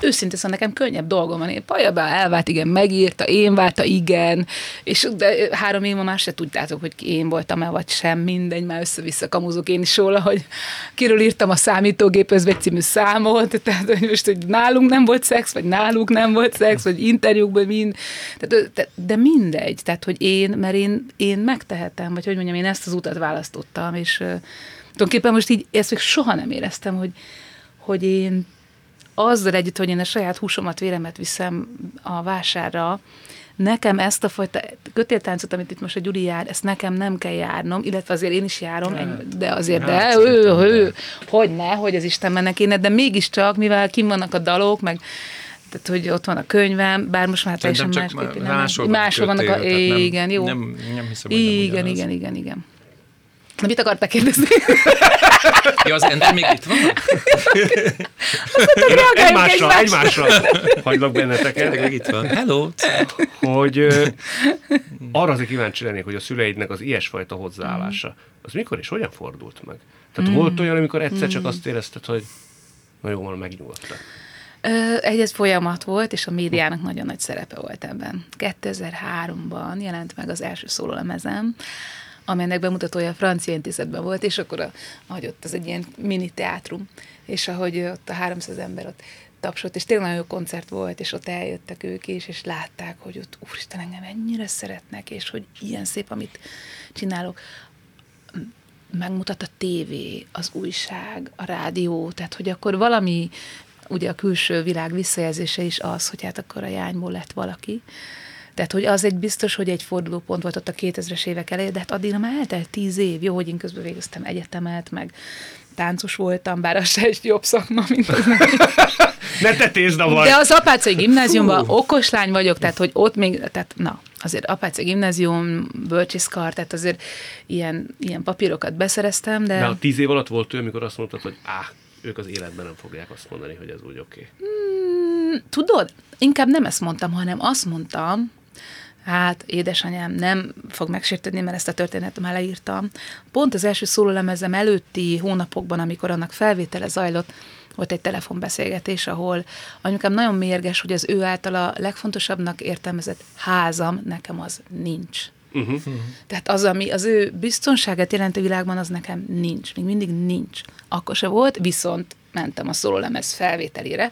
őszintén szóval nekem könnyebb dolgom van. Én Pajaba elvált, igen, megírta, én válta, igen, és de három év már se tudtátok, hogy én voltam-e, vagy sem, mindegy, már össze-vissza kamuzok én is róla, hogy kiről írtam a számítógéphez egy című számot, tehát hogy most, hogy nálunk nem volt szex, vagy náluk nem volt szex, vagy interjúkban mind, tehát, de mindegy, tehát hogy én, mert én, én megtehetem, vagy hogy mondjam, én ezt az utat választottam, és tulajdonképpen most így ezt még soha nem éreztem, hogy, hogy én azzal együtt, hogy én a saját húsomat, véremet viszem a vásárra, nekem ezt a fajta kötéltáncot, amit itt most a Gyuri jár, ezt nekem nem kell járnom, illetve azért én is járom, de azért, de ő, ő, hogy ne, hogy az Istenben kéne, de mégiscsak, mivel kim vannak a dalok, meg tehát, hogy ott van a könyvem, bár most már teljesen másképp. Máshol, máshol vannak a, igen, jó. Nem, nem hiszem, hogy igen, igen, igen, igen. Na, mit akartak kérdezni? ja, az Ender még itt van? egymásra, egymásra hagylak benneteket. Tényleg itt van. Hello! Hogy uh, arra azért kíváncsi lennék, hogy a szüleidnek az ilyesfajta hozzáállása, az mikor és hogyan fordult meg? Tehát mm. volt olyan, amikor egyszer csak azt érezted, hogy na jó, van, megnyugodtak. Egy ez folyamat volt, és a médiának nagyon nagy szerepe volt ebben. 2003-ban jelent meg az első szólolemezem, amelynek bemutatója francia intézetben volt, és akkor, a, ahogy ott az egy ilyen mini teátrum, és ahogy ott a 300 ember ott tapsot, és tényleg nagyon jó koncert volt, és ott eljöttek ők is, és látták, hogy ott úristen engem ennyire szeretnek, és hogy ilyen szép, amit csinálok. Megmutat a tévé, az újság, a rádió, tehát hogy akkor valami, ugye a külső világ visszajelzése is az, hogy hát akkor a jányból lett valaki, tehát, hogy az egy biztos, hogy egy fordulópont volt ott a 2000-es évek elején, de hát addig már eltelt tíz év. Jó, hogy én közben végeztem egyetemet, meg táncos voltam, bár az se egy jobb szakma, mint az Ne tetézd a. De az Apácai gimnáziumban okos lány vagyok, tehát hogy ott még, tehát na, azért Apácai gimnázium, bölcsiszkar, tehát azért ilyen, ilyen papírokat beszereztem, de... De a tíz év alatt volt ő, amikor azt mondtad, hogy áh, ők az életben nem fogják azt mondani, hogy ez úgy oké. Okay. Hmm, tudod, inkább nem ezt mondtam, hanem azt mondtam, hát édesanyám nem fog megsértődni, mert ezt a történetet már leírtam. Pont az első szólólemezem előtti hónapokban, amikor annak felvétele zajlott, volt egy telefonbeszélgetés, ahol anyukám nagyon mérges, hogy az ő által a legfontosabbnak értelmezett házam, nekem az nincs. Uh-huh. Tehát az, ami az ő biztonságát jelentő világban, az nekem nincs. Még mindig nincs. Akkor se volt, viszont mentem a szólólemez felvételére,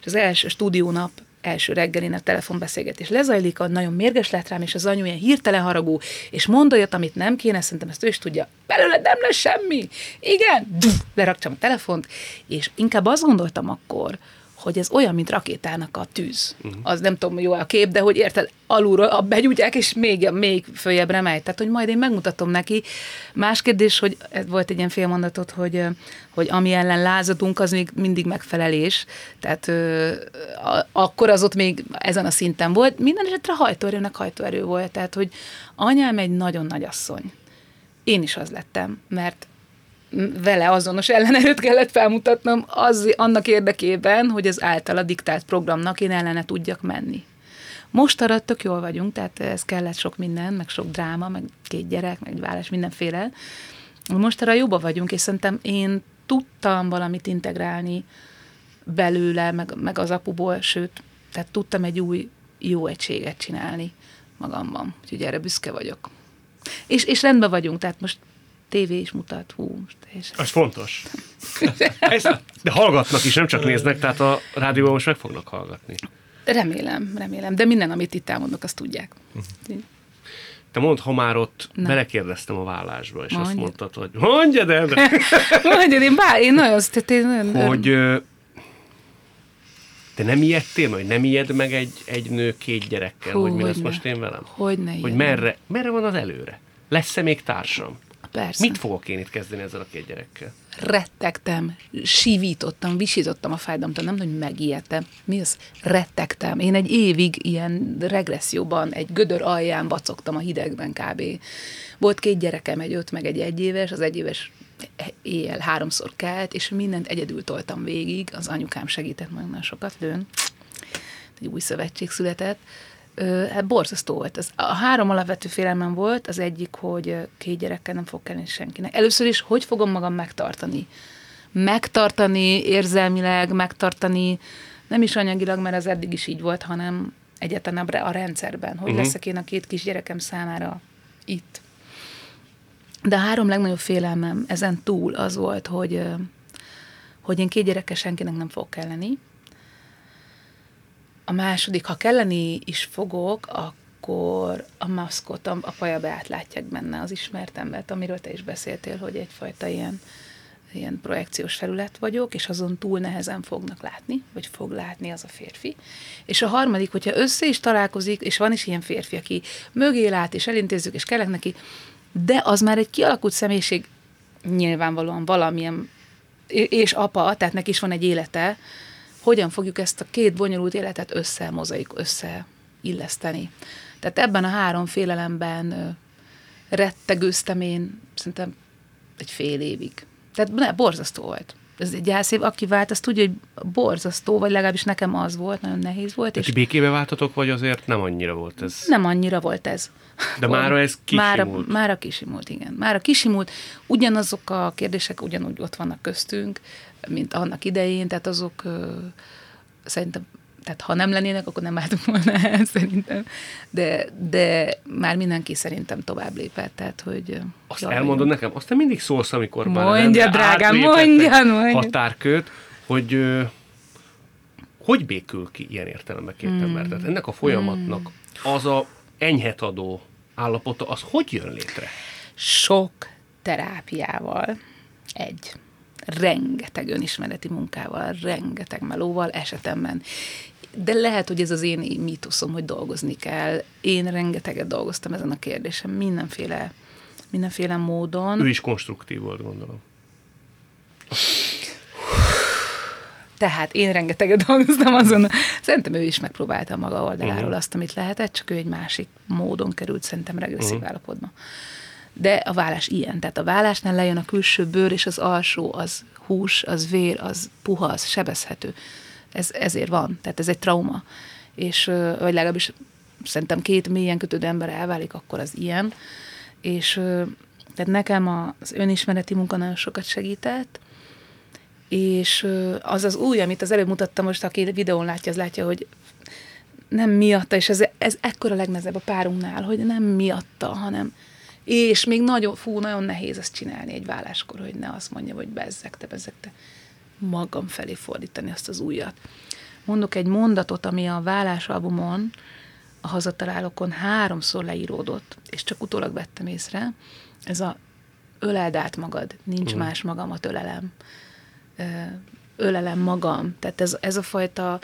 és az első stúdiónap első reggelin a telefonbeszélgetés lezajlik, a nagyon mérges lett rám, és az anyu ilyen hirtelen haragú, és mond olyat, amit nem kéne, szerintem ezt ő is tudja, belőle nem lesz semmi. Igen, leraktam a telefont, és inkább azt gondoltam akkor, hogy ez olyan, mint rakétának a tűz. Uh-huh. Az nem tudom, jó a kép, de hogy érted, alulról begyújtják, és még, még följebbre megy. Tehát, hogy majd én megmutatom neki. Más kérdés, hogy ez volt egy ilyen félmondatot, hogy, hogy ami ellen lázadunk, az még mindig megfelelés. Tehát ö, a, akkor az ott még ezen a szinten volt. Minden esetre hajtóerőnek hajtóerő volt. Tehát, hogy anyám egy nagyon nagy asszony. Én is az lettem, mert vele azonos ellenerőt kellett felmutatnom az, annak érdekében, hogy az általa diktált programnak én ellene tudjak menni. Most arra tök jól vagyunk, tehát ez kellett sok minden, meg sok dráma, meg két gyerek, meg egy vállás, mindenféle. Most arra jobban vagyunk, és szerintem én tudtam valamit integrálni belőle, meg, meg az apuból, sőt, tehát tudtam egy új jó egységet csinálni magamban. Úgyhogy erre büszke vagyok. És, és rendben vagyunk, tehát most tévé is mutat, hú, most teljesen. Az fontos. Ez, de hallgatnak is, nem csak néznek, tehát a rádióban most meg fognak hallgatni. Remélem, remélem, de minden, amit itt elmondok, azt tudják. Uh-huh. te mondd, ha már ott Na. belekérdeztem a vállásba, és azt Mondjad. mondtad, hogy mondjad el, Mondjad, én, bár, én nagyon, tehát én nagyon hogy ö, te nem ijedtél, vagy nem ijed meg egy, egy nő két gyerekkel, Hú, hogy mi lesz most én velem? Hogy ilyen. merre, merre van az előre? Lesz-e még társam? Persze. Mit fogok én itt kezdeni ezzel a két gyerekkel? rettegtem, sívítottam, visítottam a fájdalomtól, nem, hogy megijedtem. Mi az? Rettegtem. Én egy évig ilyen regresszióban, egy gödör alján vacogtam a hidegben kb. Volt két gyerekem, egy öt meg egy egyéves, az egyéves éjjel háromszor kelt, és mindent egyedül toltam végig, az anyukám segített meg nagyon sokat, lőn. Egy új szövetség született. Hát borzasztó volt. Az, a három alapvető félelmem volt, az egyik, hogy két gyerekkel nem fog kelleni senkinek. Először is, hogy fogom magam megtartani? Megtartani érzelmileg, megtartani nem is anyagilag, mert az eddig is így volt, hanem egyáltalán a rendszerben. Hogy uh-huh. leszek én a két kis gyerekem számára itt. De a három legnagyobb félelmem ezen túl az volt, hogy, hogy én két gyerekkel senkinek nem fogok kelleni, a második, ha kelleni is fogok, akkor a maszkot, a, a paja beátlátják benne az ismert embert, amiről te is beszéltél, hogy egyfajta ilyen, ilyen projekciós felület vagyok, és azon túl nehezen fognak látni, vagy fog látni az a férfi. És a harmadik, hogyha össze is találkozik, és van is ilyen férfi, aki mögé lát, és elintézzük, és kellek neki, de az már egy kialakult személyiség, nyilvánvalóan valamilyen, és apa, tehát neki is van egy élete, hogyan fogjuk ezt a két bonyolult életet össze, mozaik, összeilleszteni. Tehát ebben a három félelemben rettegőztem én szerintem egy fél évig. Tehát ne, borzasztó volt. Ez egy gyászév, aki vált, azt tudja, hogy borzasztó, vagy legalábbis nekem az volt, nagyon nehéz volt, És és békébe váltatok, vagy azért nem annyira volt ez? nem annyira volt ez. De mára ez kisimult. mára kisimult, igen. Mára kisimult. Ugyanazok a kérdések ugyanúgy ott vannak köztünk, mint annak idején, tehát azok szerintem, tehát ha nem lennének, akkor nem álltunk volna el, szerintem. De, de már mindenki szerintem tovább lépett, tehát hogy... Azt jól elmondod vagyunk. nekem, azt te mindig szólsz, amikor már az Mondja, drágám, mondja, mondja. határkőt, hogy ö, hogy békül ki ilyen értelemben két Hmm. ember? Tehát ennek a folyamatnak az a enyhetadó állapota, az hogy jön létre? sok terápiával, egy, rengeteg önismereti munkával, rengeteg melóval esetemben. De lehet, hogy ez az én mítoszom, hogy dolgozni kell. Én rengeteget dolgoztam ezen a kérdésen, mindenféle, mindenféle módon. Ő is konstruktív volt, gondolom. Tehát én rengeteget dolgoztam azon. Szerintem ő is megpróbálta maga oldaláról Mhm. azt, amit lehetett, csak ő egy másik módon került szerintem regresszív Mhm. állapotba. De a vállás ilyen. Tehát a vállásnál lejön a külső bőr, és az alsó az hús, az vér, az puha, az sebezhető. Ez, ezért van. Tehát ez egy trauma. És, vagy legalábbis szerintem két mélyen kötődő ember elválik, akkor az ilyen. És tehát nekem az önismereti munka nagyon sokat segített, és az az új, amit az előbb mutattam, most aki videón látja, az látja, hogy nem miatta, és ez, ez ekkora legnehezebb a párunknál, hogy nem miatta, hanem és még nagyon, fú, nagyon nehéz ezt csinálni egy válláskor, hogy ne azt mondja, hogy bezzek te, bezzek te. Magam felé fordítani azt az újat. Mondok egy mondatot, ami a vállásalbumon, a hazatalálókon háromszor leíródott, és csak utólag vettem észre, ez a öleld át magad, nincs más magamat ölelem ölelem magam. Tehát ez, ez a fajta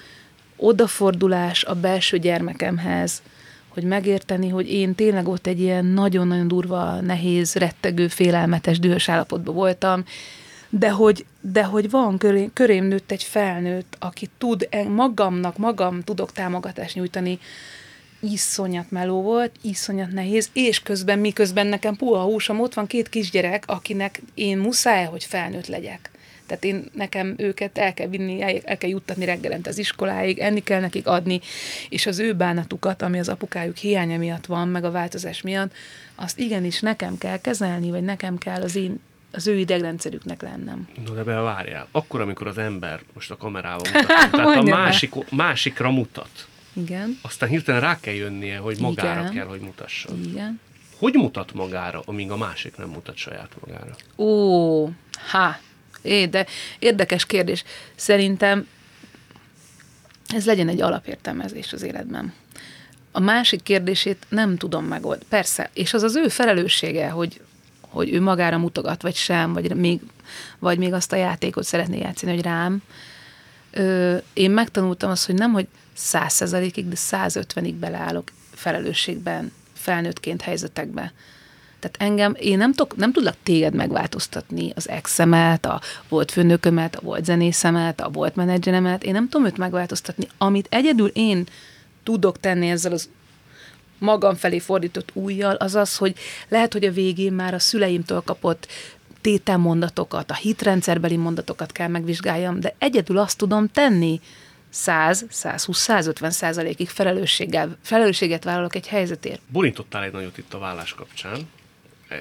odafordulás a belső gyermekemhez, hogy megérteni, hogy én tényleg ott egy ilyen nagyon-nagyon durva, nehéz, rettegő, félelmetes, dühös állapotban voltam, de hogy, de hogy van köré, körém nőtt egy felnőtt, aki tud en- magamnak, magam tudok támogatást nyújtani, iszonyat meló volt, iszonyat nehéz, és közben miközben nekem puha húsom, ott van két kisgyerek, akinek én muszáj, hogy felnőtt legyek. Tehát én nekem őket el kell vinni, el, el kell juttatni reggelente az iskoláig, enni kell nekik adni, és az ő bánatukat, ami az apukájuk hiánya miatt van, meg a változás miatt, azt igenis nekem kell kezelni, vagy nekem kell az én az ő idegrendszerüknek lennem. No, de be várjál. Akkor, amikor az ember most a kamerával mutat, tehát a be. másik, másikra mutat, Igen, aztán hirtelen rá kell jönnie, hogy magára Igen. kell, hogy mutasson. igen. Hogy mutat magára, amíg a másik nem mutat saját magára? Ó, ha, é, de érdekes kérdés. Szerintem ez legyen egy alapértelmezés az életben. A másik kérdését nem tudom megold. Persze, és az az ő felelőssége, hogy, hogy ő magára mutogat, vagy sem, vagy még, vagy még azt a játékot szeretné játszani, hogy rám. Ö, én megtanultam azt, hogy nem, hogy száz százalékig, de 150-ig beleállok felelősségben, felnőttként helyzetekbe. Tehát engem, én nem, tok, nem tudlak téged megváltoztatni, az exemet, a volt főnökömet, a volt zenészemet, a volt menedzseremet, én nem tudom őt megváltoztatni. Amit egyedül én tudok tenni ezzel az magam felé fordított újjal, az az, hogy lehet, hogy a végén már a szüleimtől kapott tételmondatokat, a hitrendszerbeli mondatokat kell megvizsgáljam, de egyedül azt tudom tenni, 100, 120, 150 százalékig felelősséggel, felelősséget vállalok egy helyzetért. Borintottál egy nagyot itt a vállás kapcsán.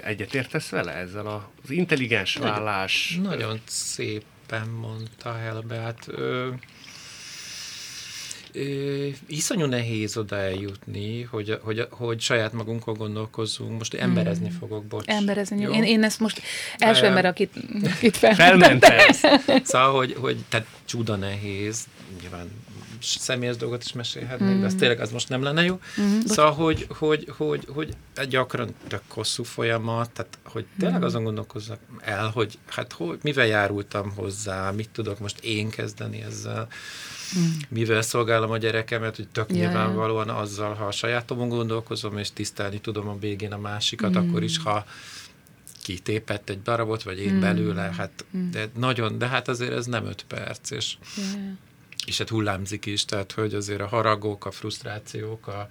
Egyetértesz vele ezzel az intelligens vállás? Nagyon szépen mondta el Beát. Ö, iszonyú nehéz oda eljutni, hogy, hogy, hogy saját magunkon gondolkozzunk. Most emberezni mm. fogok, bocs. Emberezni. Jó? Én, én ezt most első ember, akit, akit felmentett. szóval, hogy, hogy tehát csuda nehéz, nyilván személyes dolgot is mesélhetnék, mm. de ez mm. tényleg az most nem lenne jó. Mm. Szóval, hogy, hogy, hogy, hogy egy gyakran tök hosszú folyamat, tehát hogy tényleg mm. azon gondolkozzak el, hogy hát hogy, mivel járultam hozzá, mit tudok most én kezdeni ezzel, mm. mivel szolgálom a gyerekemet, hogy tök yeah. nyilvánvalóan azzal, ha a sajátomon gondolkozom, és tisztelni tudom a végén a másikat, mm. akkor is, ha kitépett egy darabot, vagy én mm. belőle, hát mm. de nagyon, de hát azért ez nem öt perc, és yeah és hát hullámzik is, tehát hogy azért a haragok, a frusztrációk, a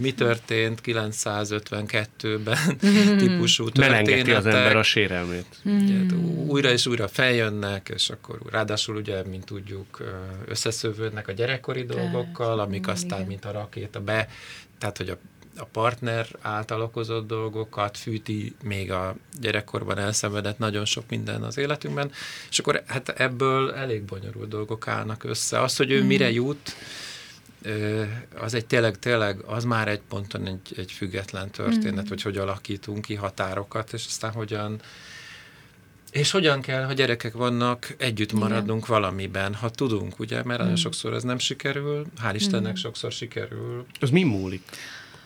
mi történt 952-ben típusú történetek. Az ember a sérelmét. Ugye, újra és újra feljönnek, és akkor ráadásul ugye, mint tudjuk, összeszövődnek a gyerekkori dolgokkal, amik aztán, mint a rakéta be, tehát hogy a a partner által okozott dolgokat, fűti még a gyerekkorban elszenvedett nagyon sok minden az életünkben, és akkor hát ebből elég bonyolult dolgok állnak össze. Az, hogy ő mm. mire jut, az egy tényleg, tényleg, az már egy ponton egy, egy független történet, mm. hogy hogy alakítunk ki határokat, és aztán hogyan és hogyan kell, ha gyerekek vannak, együtt maradnunk Igen. valamiben, ha tudunk, ugye, mert mm. nagyon sokszor ez nem sikerül, hál' Istennek mm. sokszor sikerül. Az mi múlik?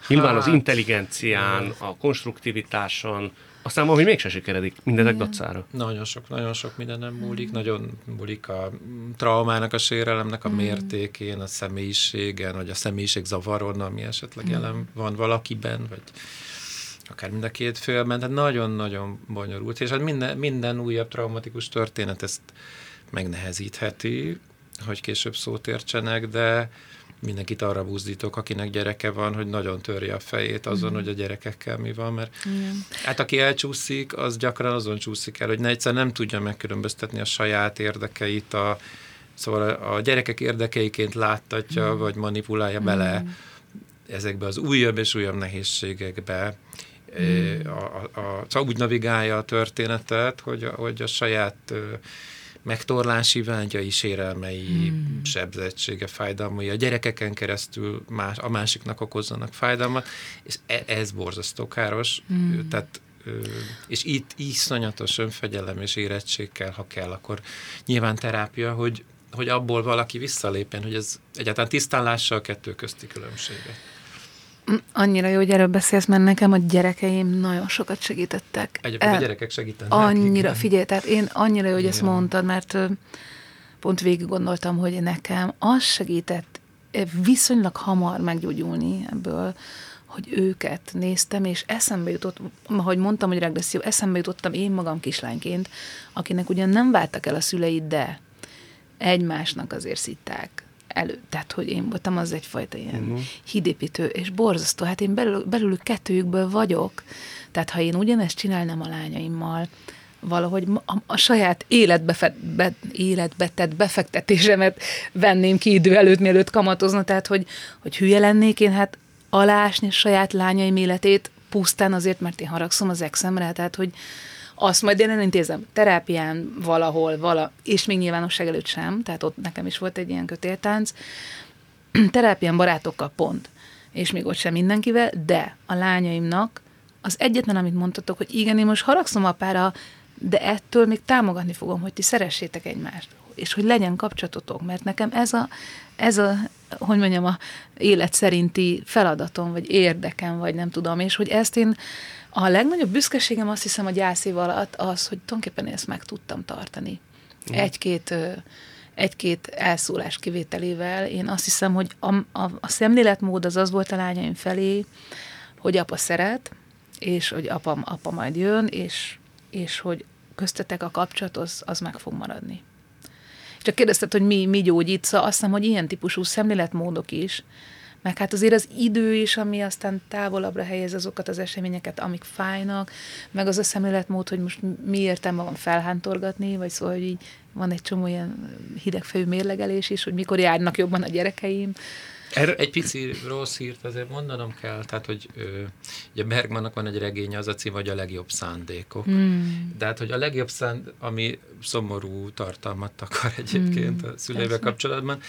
Nyilván hát, az intelligencián, a konstruktivitáson, aztán hogy mégse sikeredik mindezek Igen. dacára. Nagyon sok, nagyon sok minden nem múlik, nagyon múlik a traumának, a sérelemnek a mértékén, a személyiségen, vagy a személyiség zavaron, ami esetleg jelen van valakiben, vagy akár mind a két félben, tehát nagyon-nagyon bonyolult, és hát minden, minden újabb traumatikus történet ezt megnehezítheti, hogy később szót értsenek, de mindenkit arra buzdítok, akinek gyereke van, hogy nagyon törje a fejét azon, mm. hogy a gyerekekkel mi van, mert Igen. hát aki elcsúszik, az gyakran azon csúszik el, hogy ne egyszer nem tudja megkülönböztetni a saját érdekeit, a, szóval a gyerekek érdekeiként láttatja, mm. vagy manipulálja mm. bele ezekbe az újabb és újabb nehézségekbe, mm. a, a, a, szóval úgy navigálja a történetet, hogy, hogy a saját megtorlási vágyai, sérelmei, hmm. sebzettsége, fájdalmai, a gyerekeken keresztül más, a másiknak okozzanak fájdalmat, és e, ez borzasztó káros, hmm. tehát és itt iszonyatos önfegyelem és érettség kell, ha kell, akkor nyilván terápia, hogy, hogy abból valaki visszalépjen, hogy ez egyáltalán tisztán lássa a kettő közti különbséget. Annyira jó, hogy erről beszélsz, mert nekem a gyerekeim nagyon sokat segítettek. Egyébként a gyerekek segítenek. Annyira, figyelj, tehát én annyira jó, hogy igen. ezt mondtad, mert pont végig gondoltam, hogy nekem az segített viszonylag hamar meggyógyulni ebből, hogy őket néztem, és eszembe jutott, ahogy mondtam, hogy regresszió, eszembe jutottam én magam kislányként, akinek ugyan nem váltak el a szüleid, de egymásnak azért szitták elő, tehát hogy én voltam az egyfajta ilyen uh-huh. hídépítő, és borzasztó, hát én belül, belülük kettőjükből vagyok, tehát ha én ugyanezt csinálnám a lányaimmal, valahogy a, a saját életbe, fe, be, életbe tett befektetésemet venném ki idő előtt, mielőtt kamatozna, tehát hogy, hogy hülye lennék én, hát alásni saját lányaim életét pusztán azért, mert én haragszom az exemre, tehát hogy, azt majd én elintézem. Terápián valahol, vala, és még nyilvánosság előtt sem, tehát ott nekem is volt egy ilyen kötéltánc, terápián barátokkal pont, és még ott sem mindenkivel, de a lányaimnak az egyetlen, amit mondtatok, hogy igen, én most haragszom apára, de ettől még támogatni fogom, hogy ti szeressétek egymást, és hogy legyen kapcsolatotok, mert nekem ez a, ez a hogy mondjam, a élet szerinti feladatom, vagy érdekem, vagy nem tudom, és hogy ezt én a legnagyobb büszkeségem azt hiszem a gyász év alatt az, hogy tulajdonképpen ezt meg tudtam tartani. Mm. Egy-két egy-két elszólás kivételével. Én azt hiszem, hogy a, a, a szemléletmód az az volt a lányaim felé, hogy apa szeret, és hogy apa, apa majd jön, és, és hogy köztetek a kapcsolat, az, az meg fog maradni. Csak kérdezted, hogy mi, mi gyógyít, szóval azt hiszem, hogy ilyen típusú szemléletmódok is, meg hát azért az idő is, ami aztán távolabbra helyez azokat az eseményeket, amik fájnak, meg az a szemléletmód, hogy most mi értelme van felhántorgatni, vagy szóval, hogy így van egy csomó ilyen hidegfejű mérlegelés is, hogy mikor járnak jobban a gyerekeim, erre egy pici rossz hírt azért mondanom kell, tehát, hogy ö, ugye Bergmannak van egy regénye, az a cím, hogy a legjobb szándékok. Hmm. De hát, hogy a legjobb szándék, ami szomorú tartalmat akar egyébként hmm. a szüleivel kapcsolatban,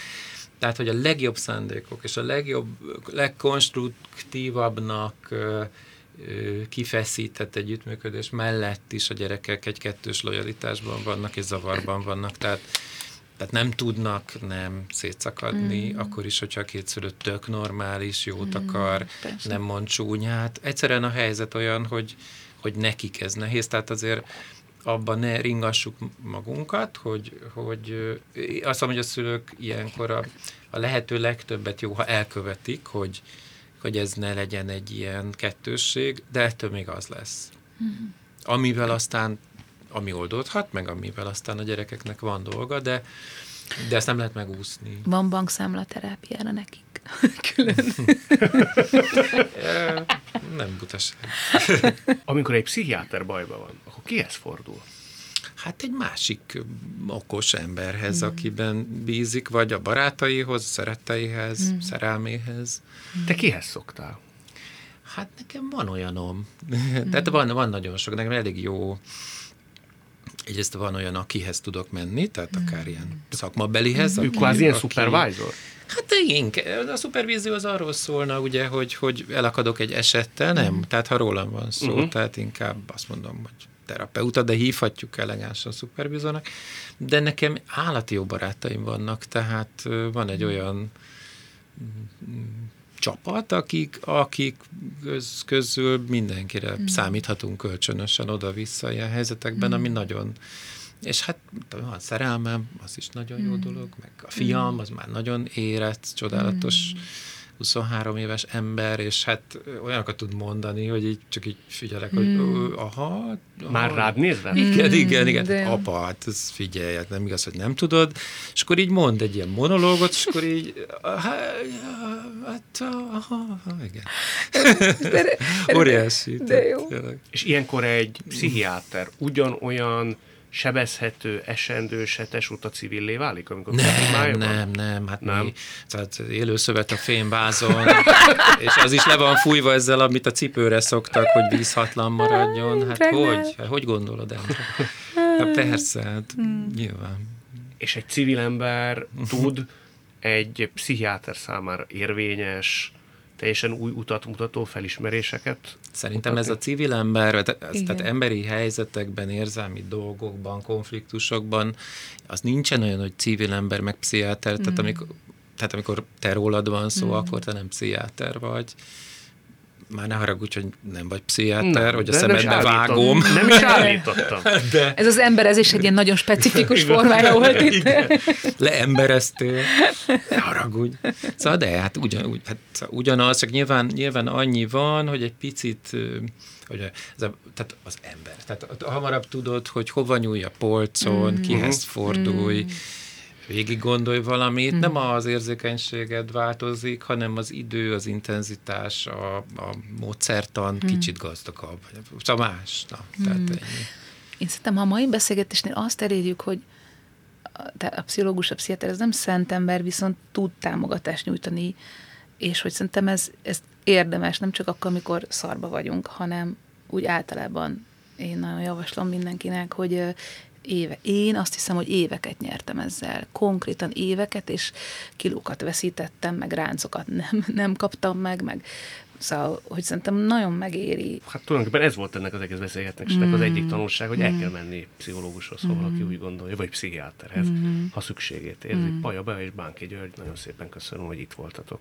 tehát, hogy a legjobb szándékok és a legjobb, legkonstruktívabbnak ö, ö, kifeszített együttműködés mellett is a gyerekek egy kettős lojalitásban vannak és zavarban vannak. Tehát tehát nem tudnak nem szétszakadni, mm. akkor is, hogyha a két szülő tök normális, jót mm, akar, persze. nem mond csúnyát. Egyszerűen a helyzet olyan, hogy, hogy nekik ez nehéz, tehát azért abban ne ringassuk magunkat, hogy, hogy azt mondom, hogy a szülők ilyenkor a, a lehető legtöbbet jó, ha elkövetik, hogy, hogy ez ne legyen egy ilyen kettősség, de ettől még az lesz. Mm. Amivel aztán ami oldódhat, meg amivel aztán a gyerekeknek van dolga, de, de ezt nem lehet megúszni. Van bankszámla terápiára nekik? Külön. nem butaság. Amikor egy pszichiáter bajban van, akkor kihez fordul? Hát egy másik okos emberhez, mm. akiben bízik, vagy a barátaihoz, szeretteihez, mm. szerelméhez. Te kihez szoktál? Hát nekem van olyanom. Mm. Tehát van, van nagyon sok, nekem elég jó egyrészt van olyan, akihez tudok menni, tehát akár ilyen szakmabelihez. Ő kvázi ilyen supervisor? Hát én, a szupervízió az arról szólna, ugye, hogy, hogy elakadok egy esettel, nem, mm. tehát ha rólam van szó, uh-huh. tehát inkább azt mondom, hogy terapeuta, de hívhatjuk elegánsan szupervízornak, de nekem állati jó barátaim vannak, tehát van egy olyan csapat, akik, akik köz, közül mindenkire mm. számíthatunk kölcsönösen oda-vissza ilyen helyzetekben, mm. ami nagyon és hát van szerelmem, az is nagyon mm. jó dolog, meg a fiam, mm. az már nagyon érett, csodálatos mm 23 éves ember, és hát olyanokat tud mondani, hogy így csak így figyelek, hogy mm. aha, aha. Már rád nézve? Igen, igen, igen. De... Apa, hát ez figyelj, hát nem igaz, hogy nem tudod. És akkor így mond egy ilyen monológot, és akkor így hát, aha, igen. Óriási. De jó. És ilyenkor egy pszichiáter ugyanolyan sebezhető, esendő, setes uta civillé válik, amikor nem, nem, nem, hát nem. Mi, tehát élőszövet a fémbázon, és az is le van fújva ezzel, amit a cipőre szoktak, hogy vízhatlan maradjon. Hát hogy? Hát hogy gondolod el? Hát persze, hát hmm. nyilván. És egy civil ember tud egy pszichiáter számára érvényes, teljesen új utat mutató felismeréseket. Szerintem mutatni. ez a civil ember, tehát, tehát emberi helyzetekben, érzelmi dolgokban, konfliktusokban, az nincsen olyan, hogy civil ember meg pszichiáter, mm. tehát, amikor, tehát amikor te rólad van szó, mm. akkor te nem pszichiáter vagy már ne haragudj, hogy nem vagy pszichiáter, nem, hogy a szemedbe vágom. Nem is állítottam. De... Ez az emberezés egy ilyen nagyon specifikus formája volt itt. Leembereztél. Ne haragudj. Szóval de, hát, ugyan, ugy, hát szóval ugyanaz, csak nyilván, nyilván annyi van, hogy egy picit hogy ez a, tehát az ember. Tehát hamarabb tudod, hogy hova nyúlj a polcon, mm. kihez fordulj, mm végig gondolj valamit, hmm. nem az érzékenységed változik, hanem az idő, az intenzitás, a, a módszertan hmm. kicsit gazdagabb. Szóval más. Na, hmm. tehát ennyi. Én szerintem, ha a mai beszélgetésnél azt elérjük, hogy a, a pszichológus, a pszichiáter, ez nem szent ember, viszont tud támogatást nyújtani, és hogy szerintem ez, ez érdemes, nem csak akkor, amikor szarba vagyunk, hanem úgy általában én nagyon javaslom mindenkinek, hogy éve. Én azt hiszem, hogy éveket nyertem ezzel. Konkrétan éveket, és kilókat veszítettem, meg ráncokat nem, nem kaptam meg, meg Szóval, hogy szerintem nagyon megéri. Hát tulajdonképpen ez volt ennek az egész beszélgetésnek mm. az egyik tanulság, hogy el kell menni pszichológushoz, ha valaki úgy gondolja, vagy pszichiáterhez, ha szükségét érzik. Paja Bea és Bánki György, nagyon szépen köszönöm, hogy itt voltatok.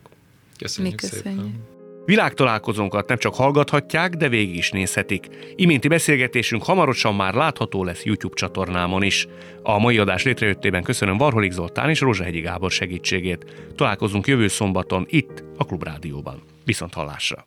Köszönjük, Mi köszönjük. szépen. Világtalálkozónkat nem csak hallgathatják, de végig is nézhetik. Iménti beszélgetésünk hamarosan már látható lesz YouTube csatornámon is. A mai adás létrejöttében köszönöm Varholik Zoltán és Rózsahegyi Gábor segítségét. Találkozunk jövő szombaton itt, a Klubrádióban. Viszont hallásra!